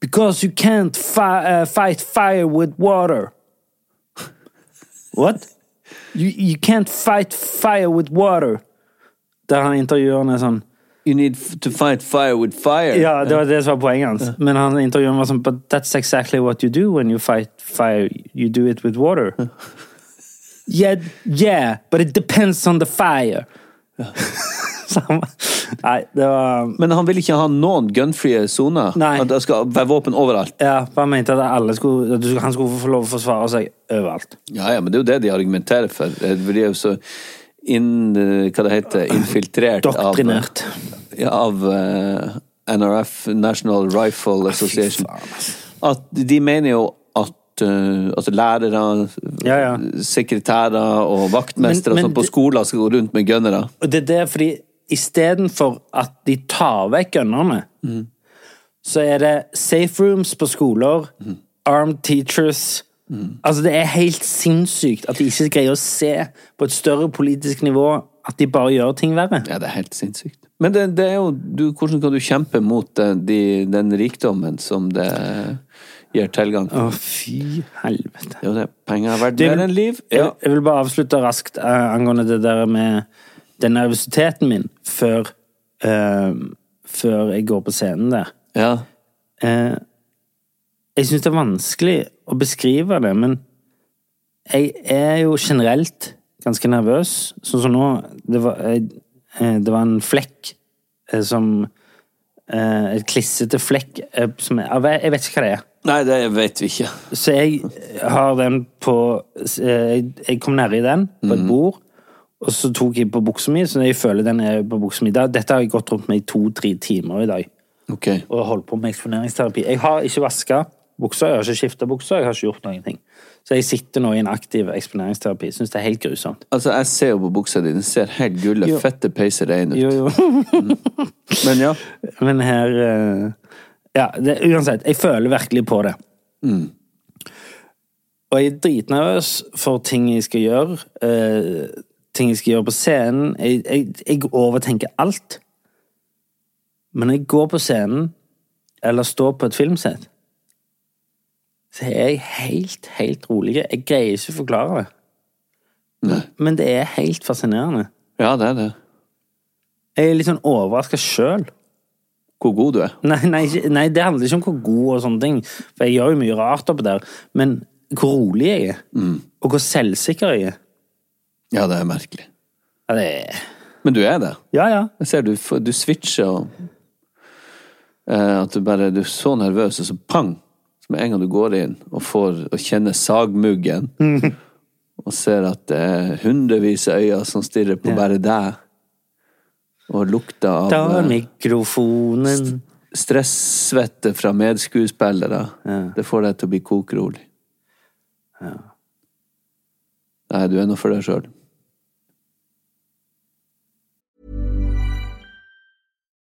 Because you can't fi uh, fight fire with water. *laughs* What? You, you can't fight fire with water. Der han intervjueren er sånn You need to fight fire with fire. Ja, det var det som var poenget hans. Men han intervjuet var sånn But that's exactly what you do when you fight fire. You do it with water. yeah, yeah, but it depends on the fire. Var- Nei, det var Men han vil ikke ha noen gunfrie soner? At det skal være våpen overalt? Ja, for han mente at skulle, at han skulle få lov å forsvare seg overalt. Ja, ja, men det er jo det de argumenterer for. Eh, De er jo så inn, eh, hva det heter, *clears throat* infiltrert av, ja, av uh, NRF, National Rifle Association. At de mener jo eh, altså lærere, Ja, ja. sekretærer og vaktmestere Men- men og sånn på skolen skoler skal gå rundt med gunnere. Det er det fordi istedenfor at de tar vekk gunnerne, så er det safe rooms på skoler, armed teachers Altså, det er helt sinnssykt at de ikke greier å se på et større politisk nivå at de bare gjør ting verre. Ja, det er helt sinnssykt. Men det, det er jo du, Hvordan kan du kjempe mot den, de, den rikdommen som det gir tilgang til? Å, fy helvete. Det er. Penger er verdt mer enn liv. Jeg, Ja. jeg vil bare avslutte raskt uh, angående det der med den nervøsiteten min før eh, Før jeg går på scenen der. ja. Eh, jeg syns det er vanskelig å beskrive det, men jeg er jo generelt ganske nervøs. Sånn som nå Det var, jeg, eh, det var en flekk eh, som eh, Et klissete flekk som jeg, Jeg vet ikke hva det er. Nei, det vet vi ikke. Så jeg har den på eh, Jeg kom nedi den på et bord, og så tok jeg på buksa mi, så jeg føler den er på buksa mi. Dette har jeg gått rundt med i to-tre timer i dag, Okay. og holdt på med eksponeringsterapi. Jeg har ikke vaska buksa, jeg har ikke skifta buksa, jeg har ikke gjort noen ting. Så jeg sitter nå i en aktiv eksponeringsterapi. Syns det er helt grusomt. Altså, jeg ser jo på buksa di, den ser helt gulle, og fette peiser rein ut. Jo, jo. Men ja. *laughs* Men her eh, Ja, det, uansett. Jeg føler virkelig på det. Og jeg er dritnervøs for ting jeg skal gjøre. eh, ting jeg skal gjøre på scenen. Jeg, jeg, jeg overtenker alt. Men når jeg går på scenen, eller står på et filmsett, så er jeg helt, helt rolig. Jeg greier ikke å forklare det. Nei. Men det er helt fascinerende. ja, det er det. Jeg er litt sånn overraska sjøl. Hvor god du er. Nei, nei, nei, det handler ikke om hvor god og sånne ting, for jeg gjør jo mye rart oppe der, men hvor rolig jeg er, og hvor selvsikker jeg er. Ja, det er merkelig. Ja, det er... Men du er det. Ja, ja. Jeg ser du, du switcher og eh, At du bare Du er så nervøs, og så pang! Så med en gang du går inn og får og kjenner sagmuggen, *laughs* og ser at det er hundrevis av øyne som stirrer på Ja. bare deg, og lukta av Ta mikrofonen mikrofonen. stressvette fra medskuespillere, Ja. det får deg til å bli kokrolig. Ja. Nei, du er nå for deg sjøl.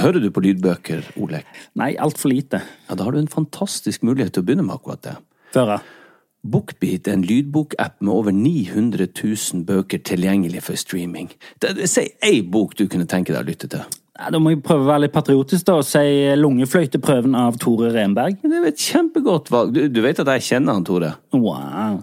Hører du på lydbøker, Olek? Nei, altfor lite. Ja, da har du en fantastisk mulighet til å begynne med akkurat det. Føre. Bookbeat er en lydbokapp med over 900 000 bøker tilgjengelig for streaming. Si ei bok du kunne tenke deg å lytte til. Ja, da må jeg prøve å være litt patriotisk da, og si Lungefløyteprøven av Tore Renberg. Det er jo et kjempegodt valg. Du, du vet at jeg kjenner han, Tore? Wow.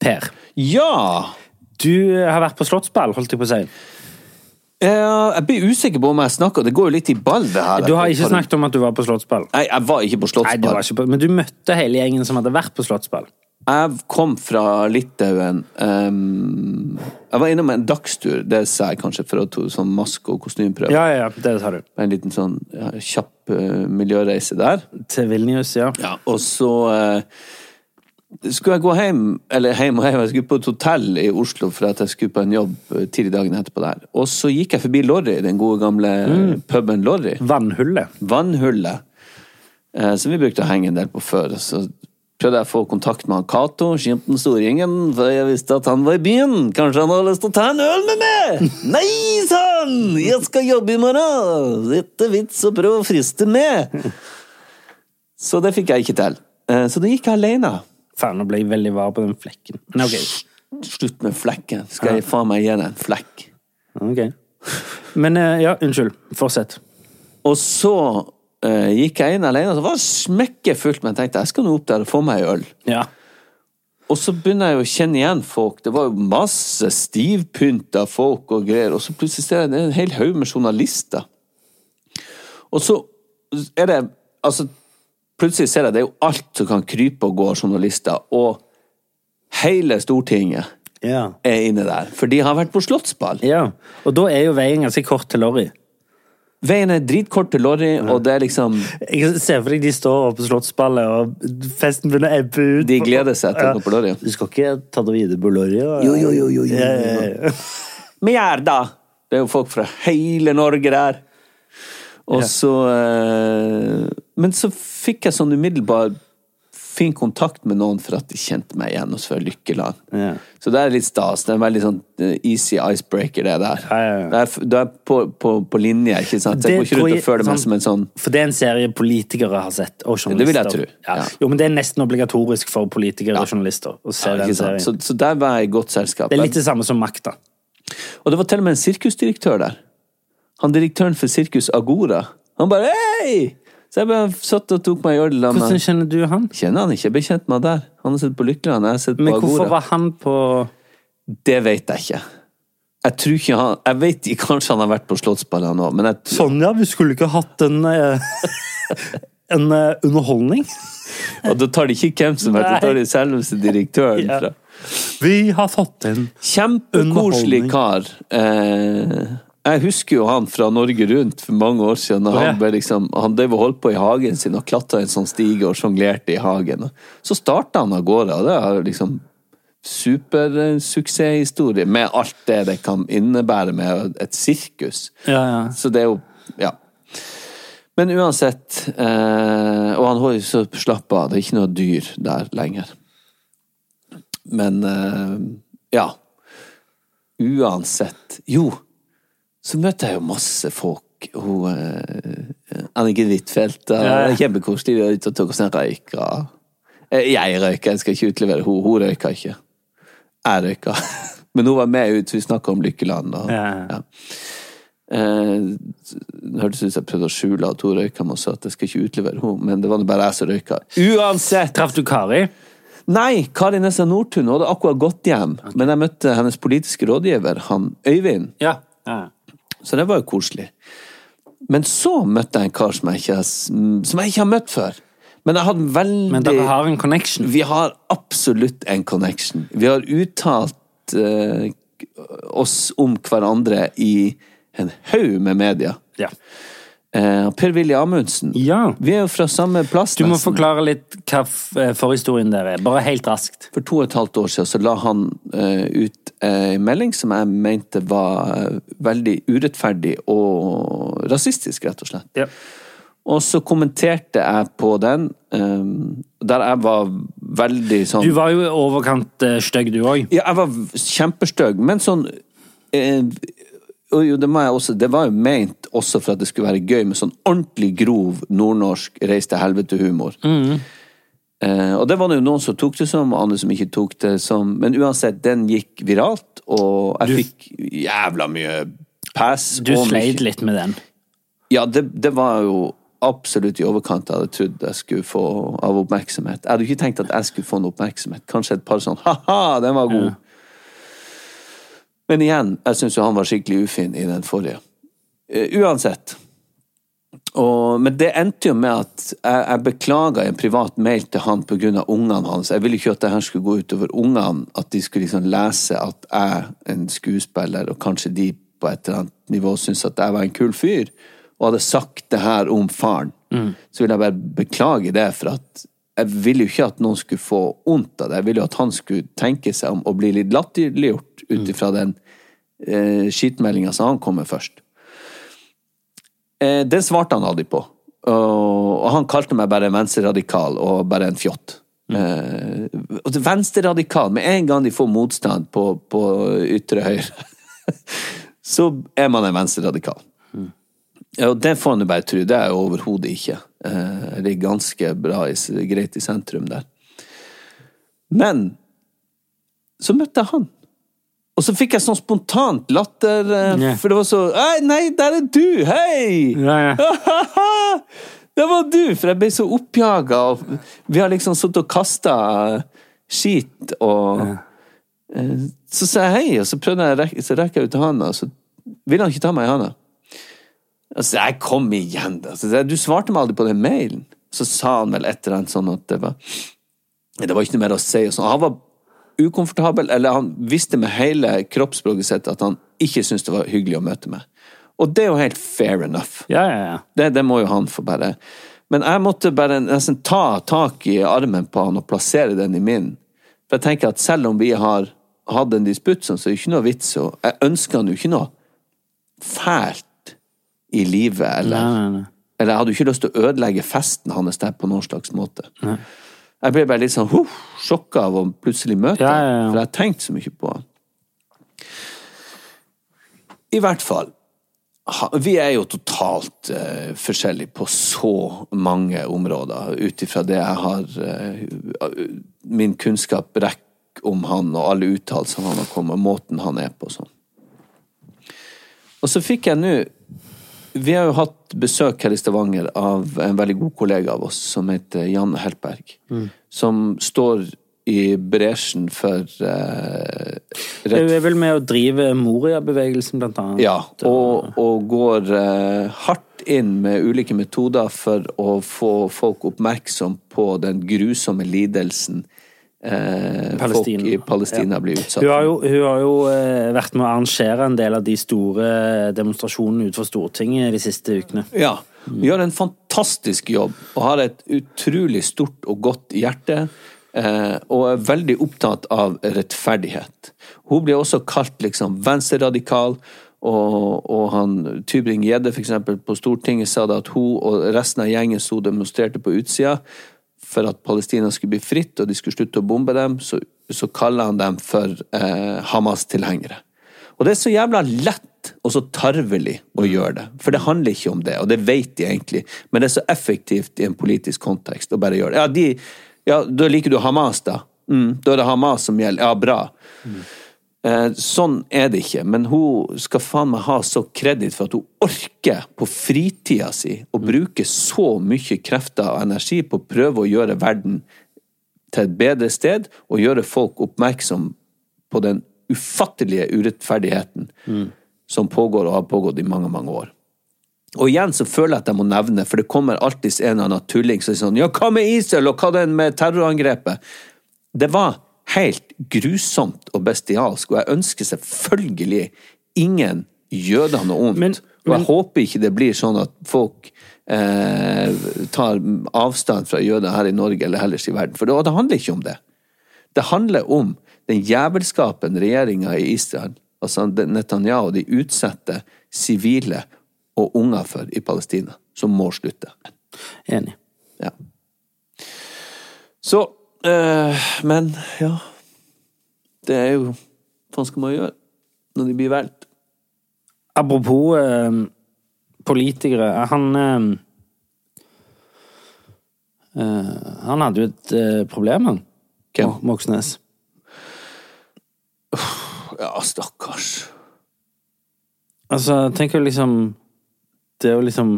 Per, Ja! du har vært på slottsball, holdt jeg på å si. Eh, Jeg blir usikker på om jeg snakker Det går jo litt i ball, det her. Du har ikke snakket om at du var på slottsball. Nei, jeg var ikke på slottsball. Nei, du var ikke på, Men du møtte hele gjengen som hadde vært på slottsball. Jeg kom fra Litauen. Um, jeg var innom en dagstur, det sa jeg kanskje, for å ta sånn maske- og kostymeprøve. Ja, ja, det tar du. En liten sånn ja, kjapp uh, miljøreise der. Til Vilnius, ja. Ja, og så eh, skulle jeg gå hjem, eller hjem og hjem, jeg skulle på et hotell i Oslo for at jeg skulle på en jobb eh, tidlig dagen etterpå der. Og så gikk jeg forbi Lorry, den gode gamle puben Lorry. Vannhullet. Vannhullet, eh, som vi brukte å henge en del på før. Så prøvde jeg å få kontakt med han Cato, skimten Storingen, for jeg visste at han var i byen. Kanskje han hadde lyst til å ta en øl med meg? *laughs* Nei, sa han! Jeg skal jobbe i morgen! Dette er vits å prøve å friste med. *laughs* Så det fikk jeg ikke til. Eh, Så da gikk jeg alene. Faen, nå ble jeg veldig var på den flekken. Men ok. Slutt med flekken. Skal jeg faen meg gi deg en flekk? ok. Men eh, ja, unnskyld. Fortsett. Og så uh, gikk jeg inn alene, og så var det smekkefullt, men jeg tenkte jeg skal nå opp der og få meg en øl. Ja. Og så begynner jeg å kjenne igjen folk. Det var jo masse stivpynta folk og greier. Og så plutselig ser jeg en hel haug med journalister. Og så er det Altså, plutselig ser jeg det er jo alt som kan krype og gå av journalister. Og hele Stortinget Ja. er inne der. For de har vært på slottsball. ja. Og da er jo veien ganske kort til Lorry. Veien er dritkort til Lorry, og det er liksom Jeg ser for deg de står på slottsballet, og festen begynner å ebbe ut. De gleder seg til å gå på Lorry. Du skal ikke ta det videre på Lorry? Og... Jo, jo, jo, jo, jo. Ja, ja, ja. Mjerda! Det er jo folk fra hele Norge der. Og så eh, Men så fikk jeg sånn umiddelbar fin kontakt med noen for at de kjente meg igjen hos fra Lykkeland. Ja. Så det er litt stas. Det er en veldig sånn eh, easy icebreaker, det der. Ja, ja. Det er, du er på, på, på linje, ikke sant? Jeg går ikke rundt og føler meg sånn- som en sånn For det er en serie politikere har sett, og journalister. Det vil jeg tro. Jo, men det er nesten obligatorisk for politikere og journalister å se den serien. Så, så der var jeg i godt selskap. Det er litt det samme som Makta. Og det var til og med en sirkusdirektør der. Han direktøren for Sirkus Agora. Han bare hei! Så jeg bare satt og tok meg i øl. Hvordan kjenner du han? Kjenner han ikke, jeg ble kjent med han der. Han har sett på Lykkeland, jeg har sett på Men Agora. hvorfor var han på Det vet jeg ikke. Jeg tror ikke han Jeg vet ikke, kanskje han har vært på Slottsballet nå, men jeg Sonja, vi skulle ikke hatt en eh, *laughs* En eh, underholdning? *laughs* Og da tar de ikke hvem som helst, da tar de selveste direktøren Ja. fra Vi har fått en Kjempekoselig Underholdning. kar. Eh, jeg husker jo han fra Norge Rundt for mange år siden. Ja. han ble liksom, han drev og holdt på i hagen sin og klatra en sånn stige og sjonglerte i hagen. Så starta han av gårde, og det er liksom supersuksesshistorie med alt det det kan innebære med et sirkus. Ja, ja. Så det er jo Ja. Men uansett eh, Og han holder så slapp av, det er ikke noe dyr der lenger. Men eh, ja. Uansett Jo, så møter jeg jo masse folk. Hun uh, Anniken Huitfeldt. Ja, ja. Kjempekoselig. Vi er ute og tok oss en røyk. Eh, Jeg røyker, jeg skal ikke utlevere henne. Hun røyker ikke. Jeg røyker. *laughs* Men hun var med ut, vi snakka om Lykkeland. Og, Ja, ja. Eh, det hørtes ut som jeg prøvde å skjule at hun røyka men sa at jeg skal ikke utlevere henne, men det var bare jeg som røyka. Uansett! Traff du Kari? Nei, Kari Nessa Nordtun hun hadde akkurat gått hjem. Men jeg møtte hennes politiske rådgiver, han Øyvind. Ja. ja. Så det var jo koselig. Men så møtte jeg en kar som jeg ikke, som jeg ikke har møtt før. Men jeg hadde veldig Men dere har en connection. Vi har absolutt en connection. Vi har uttalt uh, oss om hverandre i en haug med media. Ja. Eh, Per-Willy Amundsen. Ja. Vi er jo fra samme plass. Du må nesten. forklare litt hva eh, forhistorien der er. Bare helt raskt. For to og et halvt år siden så la han uh, ut en melding som jeg mente var veldig urettferdig og rasistisk, rett og slett. Ja. Og så kommenterte jeg på den, um, der jeg var veldig sånn Du var jo overkant uh, stygg, du òg. Ja, jeg var kjempestygg, men sånn jo, det, også, det var jo ment også for at det skulle være gøy med sånn ordentlig grov nordnorsk reis til helvete-humor. Eh, og det var det jo noen som tok det som, og andre som ikke tok det som. Men uansett, den gikk viralt, og jeg Du- fikk jævla mye pass. Du sleit litt med den. Ja, det, det var jo absolutt i overkant jeg hadde trodd jeg skulle få av oppmerksomhet. Jeg hadde jo ikke tenkt at jeg skulle få noe oppmerksomhet. Kanskje et par sånn *laughs* ha-ha, den var god. Men igjen, jeg syns jo han var skikkelig ufin i den forrige. Eh, uansett. Og, men det endte jo med at jeg, jeg beklaga en privat mail til han pga. ungene hans. Jeg ville ikke at det her skulle gå utover ungene, at de skulle liksom lese at jeg, en skuespiller, og kanskje de på et eller annet nivå syntes at jeg var en kul fyr, og hadde sagt det her om faren. Så vil jeg bare beklage det, for at jeg ville jo ikke at noen skulle få vondt av det. Jeg ville jo at han skulle tenke seg om og bli litt latterliggjort ut ifra den eh, skitmeldinga som han kom med først. Eh, den svarte han aldri på. Og, og han kalte meg bare en venstreradikal og bare en fjott. Eh, og det venstreradikal, med en gang de får motstand på, på ytre høyre, *laughs* så er man en venstreradikal. Mm. og det får han jo bare tro. Det er jeg overhodet ikke. Eh, Det er ganske bra i, greit i sentrum der. Men så møtte jeg han. Og så fikk jeg sånn spontant latter, yeah. For det var så Nei, der er du! Hei! Ja, *laughs* det var du! For jeg ble så oppjaga, vi har liksom sittet og kasta skit, og eh, Så sa jeg hei, og så prøvde jeg så rekker jeg ut handa, og så ville han ikke ta meg i handa. Altså, jeg kom igjen. Altså, du svarte meg aldri på den mailen. Så sa han vel et eller annet sånn at det var Det var ikke noe mer å si. Og sånn. Han var ukomfortabel, eller han visste med hele kroppsspråket sitt at han ikke syntes det var hyggelig å møte meg. Og det er jo helt fair enough. Ja, ja, ja. Det, det må jo han få bare Men jeg måtte bare nesten ta tak i armen på han og plassere den i min. For jeg tenker at selv om vi har hatt en disputt så er det ikke noe vits å Jeg ønsker han jo ikke noe fælt i livet, eller Nei, nei, nei. Eller jeg hadde jo ikke lyst til å ødelegge festen hans der på noen slags måte. Jeg ble bare litt sånn huh, sjokka av å plutselig møte Ja, ja, ja. for jeg har tenkt så mye på han. I hvert fall. Vi er jo totalt uh, forskjellige på så mange områder, ut ifra det jeg har uh, Min kunnskap rekker om han, og alle uttalelsene han har kommet, måten han er på og sånn. Og så fikk jeg nå Vi har jo hatt besøk her i Stavanger av en veldig god kollega av oss som heter Jan Heltberg. Som står i bresjen for eh, Hun Du er vel med å drive Moria-bevegelsen, blant annet. Ja, og, og går eh, hardt inn med ulike metoder for å få folk oppmerksom på den grusomme lidelsen eh, folk i Palestina blir utsatt Hun har jo, hun har jo eh, vært med å arrangere en del av de store demonstrasjonene utenfor Stortinget de siste ukene. Ja. Hun gjør en fantastisk jobb og har et utrolig stort og godt hjerte. Eh, og er veldig opptatt av rettferdighet. Hun blir også kalt liksom venstreradikal. Og, og han Tybring-Gjedde på Stortinget sa da at hun og resten av gjengen sto og demonstrerte på utsida for at Palestina skulle bli fritt og de skulle slutte å bombe dem, så, så kaller han dem for eh, Hamas-tilhengere. Og det er så jævla lett og så tarvelig å gjøre det. For det handler ikke om det, og det vet de egentlig. Men det er så effektivt i en politisk kontekst å bare gjøre det. Ja, de, ja da liker du Hamas, da. Mm, da er det Hamas som gjelder. Ja, bra. Eh, sånn er det ikke, men hun skal faen meg ha så kreditt for at hun orker på fritida si å bruke så mye krefter og energi på å prøve å gjøre verden til et bedre sted og gjøre folk oppmerksom på den ufattelige urettferdigheten som pågår og har pågått i mange, mange år. Og igjen så føler jeg at jeg må nevne, for det kommer alltid en eller annen tulling som er sånn Ja, hva med Israel, og hva den med terrorangrepet? Det var helt grusomt og bestialsk, og jeg ønsker selvfølgelig ingen jøder noe ondt. Men- og jeg håper ikke det blir sånn at folk eh, tar avstand fra jøder her i Norge eller ellers i verden. For det, det handler ikke om det. Det handler om den jævelskapen regjeringa i Israel, altså Netanyahu, de utsetter sivile og unger for i Palestina, som må slutte. Enig. Ja. Så eh, Men, ja Det er jo Hva skal man gjøre når de blir valgt? Apropos eh, politikere. Han eh, eh, Han hadde jo et eh, problem, han. Hvem? Moxnes. Moxnes. Ja, stakkars. Altså, tenk jo liksom Det er jo liksom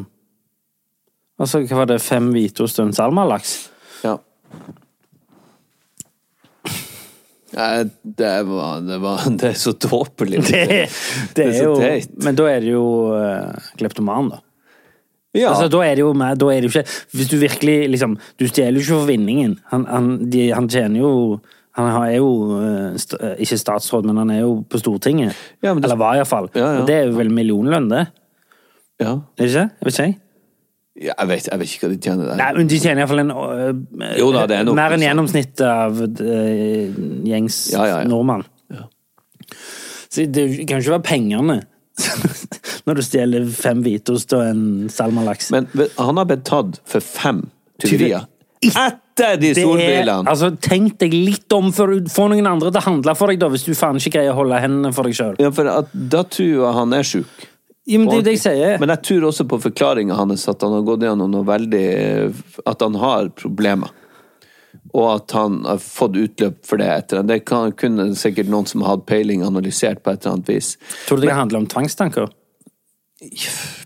Altså, hva var det? Fem hvitost og en salmalaks? Ja. Nei, det var, det var *laughs* Det er så tåpelig. Det, det Det er så jo teit. Men da er det jo uh, kleptoman, da. Ja. Altså, da er det jo med, da er det jo ikke Hvis du virkelig liksom Du stjeler jo ikke for vinningen. Han, han, de, han tjener jo Han er jo eh, st eh, ikke statsråd, men han er jo på Stortinget. Ja, Eller var iallfall. Ja, ja. Og det er jo vel millionlønn, det? ja. Er det ikke? Jeg vet ikke. jeg. Ja, jeg, vet, jeg vet ikke hva de tjener der. Nei, men de tjener iallfall en uh, Jo da, det er nok Mer enn gjennomsnitt gjennomsnittet av uh, gjengs Ja, ja, nordmann. Så det kan ikke være pengene *laughs* når du stjeler fem hvitost og en salmalaks. Men han har blitt tatt for fem tyverier. Etter de solbrillene! altså, tenk deg litt om før du får noen andre til å handle for deg, da, hvis du faen ikke greier å holde hendene for deg sjøl. Ja, for at, da tror jeg han er sjuk. Ja, men det er det jeg sier. Men jeg tror også på forklaringa hans at han har gått gjennom noe veldig At han har problemer. Og at han har fått utløp for det etter Det kan, kunne sikkert noen som har hatt peiling, analysert på et eller annet vis. Tror du det men, handler om tvangstanker?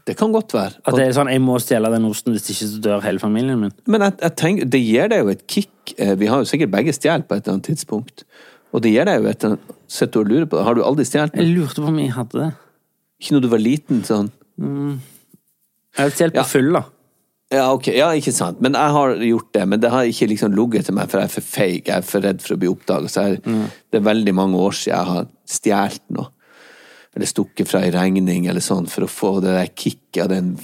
Det kan godt være. At det er sånn 'jeg må stjele den osten, hvis ikke så dør hele familien min'? Men jeg, jeg tenker, det gir deg jo et kick. Eh, Vi har jo sikkert begge stjålet på et eller annet tidspunkt. Og det gir deg jo et eller annet Sitter du og lurer på det? Har du aldri stjålet? Jeg lurte på om jeg hadde det. Ikke når du var liten? sånn Jeg har på Ja. på fyll, da. Ja, ok. Ja, ikke sant. Men jeg har gjort det. Men det har ikke liksom ligget til meg, for jeg er for feig. Jeg er for redd for å bli oppdaget. Så jeg, det er veldig mange år siden jeg har stjålet noe. Eller stukket fra ei regning eller sånn, for å få det der kicket av den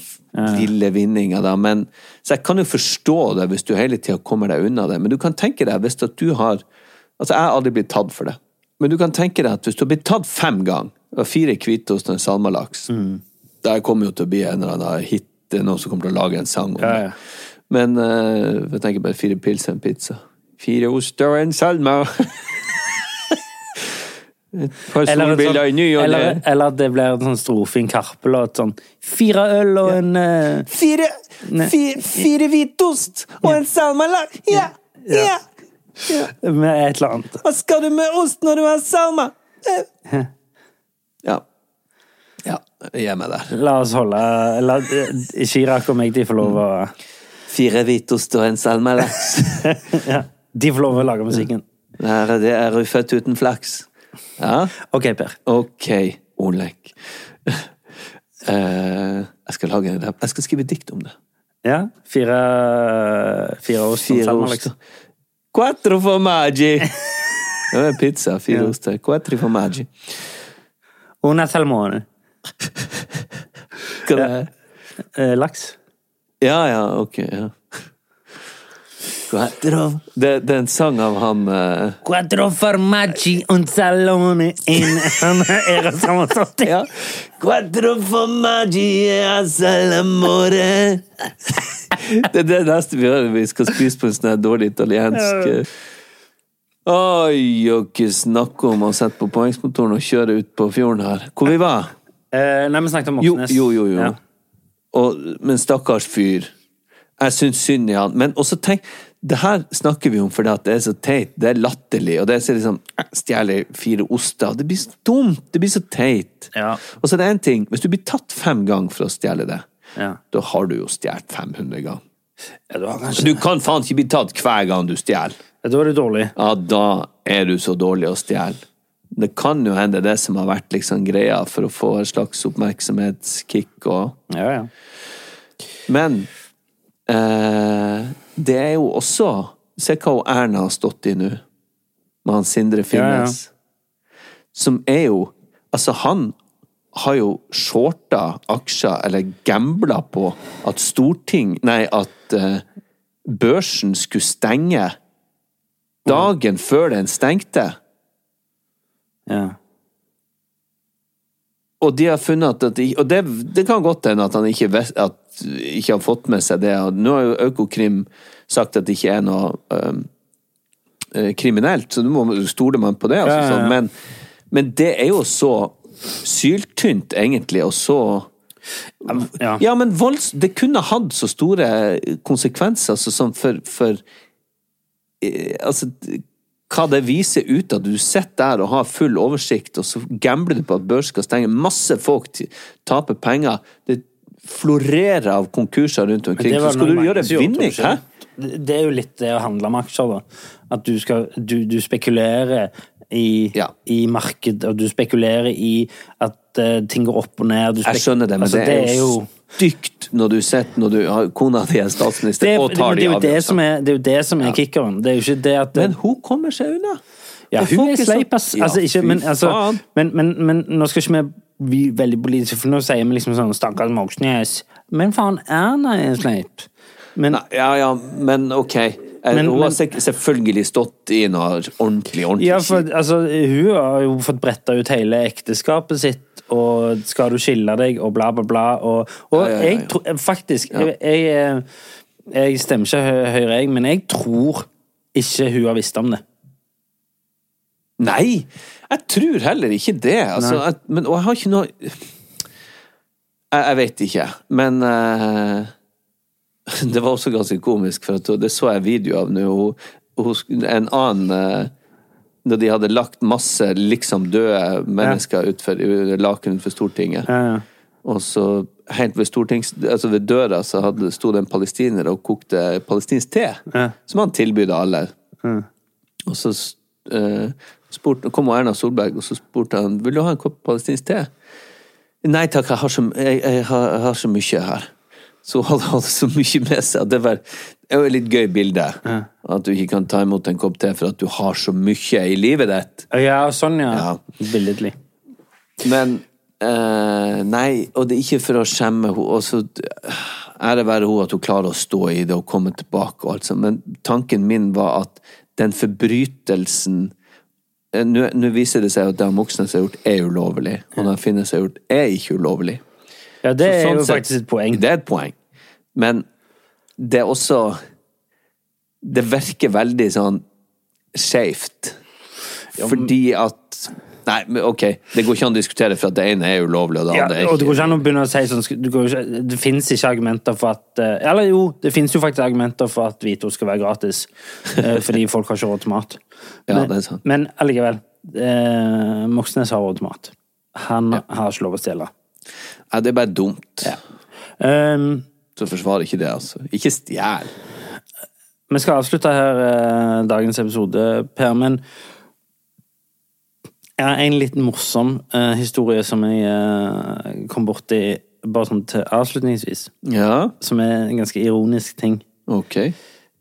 lille vinninga, da. Men, så jeg kan jo forstå det hvis du hele tida kommer deg unna det. Men du kan tenke deg, hvis at du har Altså, jeg har aldri blitt tatt for det. Men du kan tenke deg at hvis du har blitt tatt fem ganger, og fire hvitost og en salmalaks Det kommer jo til å bli en eller annen hit. Det er noen som kommer til å lage en sang om det. ja. Men uh, jeg tenker bare fire pils og en pizza. Fire oster og en salma. *laughs* Et par solbriller i ny og eller, ne. eller at det blir en sånn strofe i en Karpe-låt. Sånn Fire øl og en uh, Fire, fire, fire hvitost og en salmalaks! Ja! Ja! ja. Med et eller annet. Hva skal du med ost når du har salma? Eh. Ja. Ja, gi meg der. La oss holde La Chirag og meg de får lov å Fire hvitost og en salmalaks. *laughs* ja, De får lov å lage musikken. Her er det er du født uten flaks. Ja. Ok, Per. Ok, Olek. Uh, jeg skal lage det. Jeg skal skrive dikt om det. Ja, Fire Fire ost og salmalaks. oster. Quattro formaggi! *laughs* Det er pizza. Fire oster. Quattro formaggi. Una salmone. Hva det er? Eh, laks. Ja, ja, ok. Ja. Quattro det, det er en sang av han eh, Quattro formaggi un salone in Eros Ramazzotti. Ja. Quattro formaggi a salamore. *laughs* Det er det neste vi hører Vi skal spise på en sånn her dårlig italiensk eh. Oi, ikke snakke om å sette på poengsmotoren og kjøre ut på fjorden her. Hvor vi var? Eh, nei, vi snakket om Jo, Moxnes. jo, jo. jo. Ja. Og, men stakkars fyr. Jeg syns synd i han. Men også tenk Det her snakker vi om fordi at det er så teit. Det er latterlig. Og det er så liksom Stjeler fire oster. Det blir så dumt. Det blir så teit. Ja. Og så er det én ting. Hvis du blir tatt fem ganger for å stjele det, Ja. da har du jo stjålet 500 ganger. Ja, du Du kan faen ikke bli tatt hver gang du stjeler. Da er du dårlig. ja, da er du så dårlig å stjele. Det kan jo hende det som har vært liksom greia for å få et slags oppmerksomhetskick og Ja, ja. Men eh, det er jo også Se hva Erna har stått i nå, med han Sindre Finnes. Som er jo Altså, han har jo shorta aksjer, eller gambla på, at Storting Nei, at eh, børsen skulle stenge dagen før den stengte. ja. Og de har funnet at, de, Og det, det kan godt hende at han ikke, vet, at, ikke har fått med seg det. Nå har jo Økokrim sagt at det ikke er noe øh, kriminelt, så nå stoler man på det. Altså, Ja, ja. Sånn. Men, men det er jo så syltynt, egentlig, og så ja. Ja, men volds, det kunne hatt så store konsekvenser altså, sånn for, for Altså, hva det viser ut at du sitter der og har full oversikt, og så gambler du på at børs skal stenge. Masse folk taper penger. Det florerer av konkurser rundt omkring. Så skal du gjøre vinning. Hæ? Det- er jo litt det å handle med aksjer, da. At du, skal, du, du spekulerer i, Ja. i marked, og du spekulerer i at uh, ting går opp og ned. Du Jeg skjønner det, men altså, det, er jo stygt når du sitter når du har kona di er statsminister det, og tar det, de det avgjørelsene. det er jo det som er kickeren. Det er jo ikke det at Men hun kommer seg unna. Ja, hun er så- sleip, ass. Ja, Altså, ikke, men, altså, men, men, men nå skal ikke vi bli veldig politiske, for nå sier vi liksom sånn Stakkars Moxnes. Men faen, Erna er sleip. Men Nei, Ja, ja, men ok. Men- hun har selvfølgelig stått i noe ordentlig, ordentlig Ja, for altså, hun har jo fått bretta ut hele ekteskapet sitt, og skal du skille deg, og bla, bla, bla. Og, og Ja, ja, jeg tror faktisk jeg, jeg, eh, jeg stemmer ikke Hø- Høyre, jeg, men jeg tror ikke hun har visst om det. Nei, jeg tror heller ikke det. Altså, jeg, men, og jeg har ikke noe Jeg, jeg vet ikke, men uh, *laughs* Det var også ganske komisk, for det så jeg video av nå. En annen eh, Når de hadde lagt masse liksom døde mennesker utfor i laken utenfor Stortinget. Ja, ja. Og så helt ved. Altså ved døra så hadde, sto det en palestiner og kokte palestinsk te. Ja. Som han tilbød alle. Og så eh, spurte, kom Erna Solberg og så spurte han vil du ha en kopp palestinsk te. Nei takk, jeg har så, jeg, jeg har, jeg har så mye her. Så hun hadde, hadde så mye med seg. at Det var det er jo et litt gøy bilde. At du ikke kan ta imot en kopp te for at du har så mye i livet ditt. Ja, sånn, ja. Ja. Billedlig. Men eh, Nei, og det er ikke for å skjemme henne. Så ære være henne at hun klarer å stå i det og komme tilbake og alt sånt. Men tanken min var at den forbrytelsen eh, nå viser det seg at det Moxnes har gjort, er ulovlig. Og det Finnes har gjort, er ikke ulovlig. Ja, det Så er sånn jo sett- faktisk et poeng. Det er et poeng. Men det er også Det virker veldig sånn skeivt. Fordi at Nei, men ok, det går ikke an å diskutere for at det ene er ulovlig, og det andre er og det går ikke an å begynne å si sånn du går ikke, Det fins ikke argumenter for at eh, Eller jo, det fins jo faktisk argumenter for at hvitost skal være gratis. eh, *laughs* fordi folk har ikke råd til mat. Ja, men, det er sant. men allikevel. Eh, Moxnes har råd til mat. Han har ikke lov å stjele. Ja, det er bare dumt. Um, Så forsvarer ikke det, altså. Ikke stjel. vi skal avslutte her eh, dagens episode, Per, men jeg har en litt morsom eh, historie som jeg eh, kom borti bare sånn til avslutningsvis. Ja, Som er en ganske ironisk ting. ok.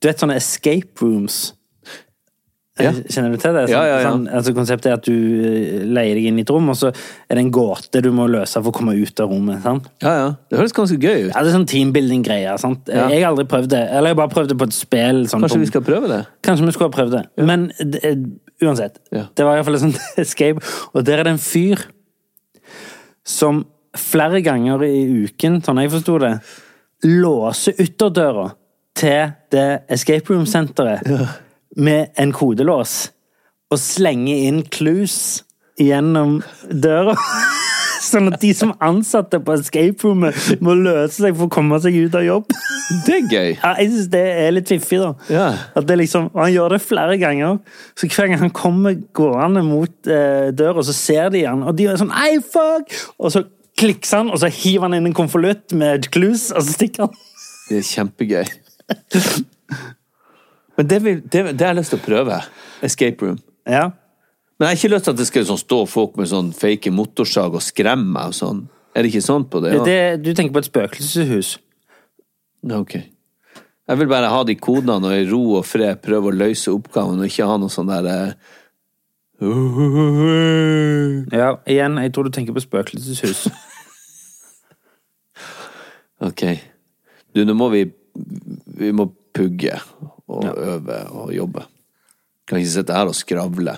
Du vet sånne escape rooms? Ja. Kjenner du til det? Sånn, Ja, ja, ja. Sånn, altså konseptet er at du eh, leier deg inn i et rom, og så er det en gåte du må løse for å komme ut av rommet. sant? Ja, ja. Det høres ganske gøy ut. Ja, det er sånn teambuilding-greier. Ja. Jeg har aldri prøvd det. Eller jeg har bare prøvd det på et spill. Sånn, Kanskje på- vi skal prøve det? Kanskje vi skulle ha prøvd det. Men det, eh, uansett. Ja. Det var iallfall et sånt *laughs* escape. Og der er det en fyr som flere ganger i uken, sånn jeg forsto det, låser ytterdøra til det escape room-senteret med en kodelås. Og slenge inn clues gjennom døra. *laughs* Sånn at de som ansatte på escape roomet må løse seg for å komme seg ut av jobb. Det er gøy. Ja, jeg synes det er litt fiffig, da. Ja. At det liksom, og Han gjør det flere ganger. Så hver gang han kommer gående mot eh, døra, så ser de han, og de er sånn Ei, fuck! Og så klikker han, og så hiver han inn en konvolutt med clues, og så stikker han. Det er kjempegøy. *laughs* Men det, vil, det, det har jeg lyst til å prøve. Escape room. Ja. Men jeg har ikke lyst til at det skal sånn, stå folk med sånn fake motorsag og skremme meg og sånn. Er det ikke sånn på det? Det, du tenker på et spøkelseshus. Ok. Jeg vil bare ha de kodene og i ro og fred prøve å løse oppgaven og ikke ha noe sånn der eh, Ja, igjen, jeg tror du tenker på spøkelseshus. *laughs* Ok. Du, nå må vi Vi må pugge og øve og jobbe. Kan ikke sitte her og skravle.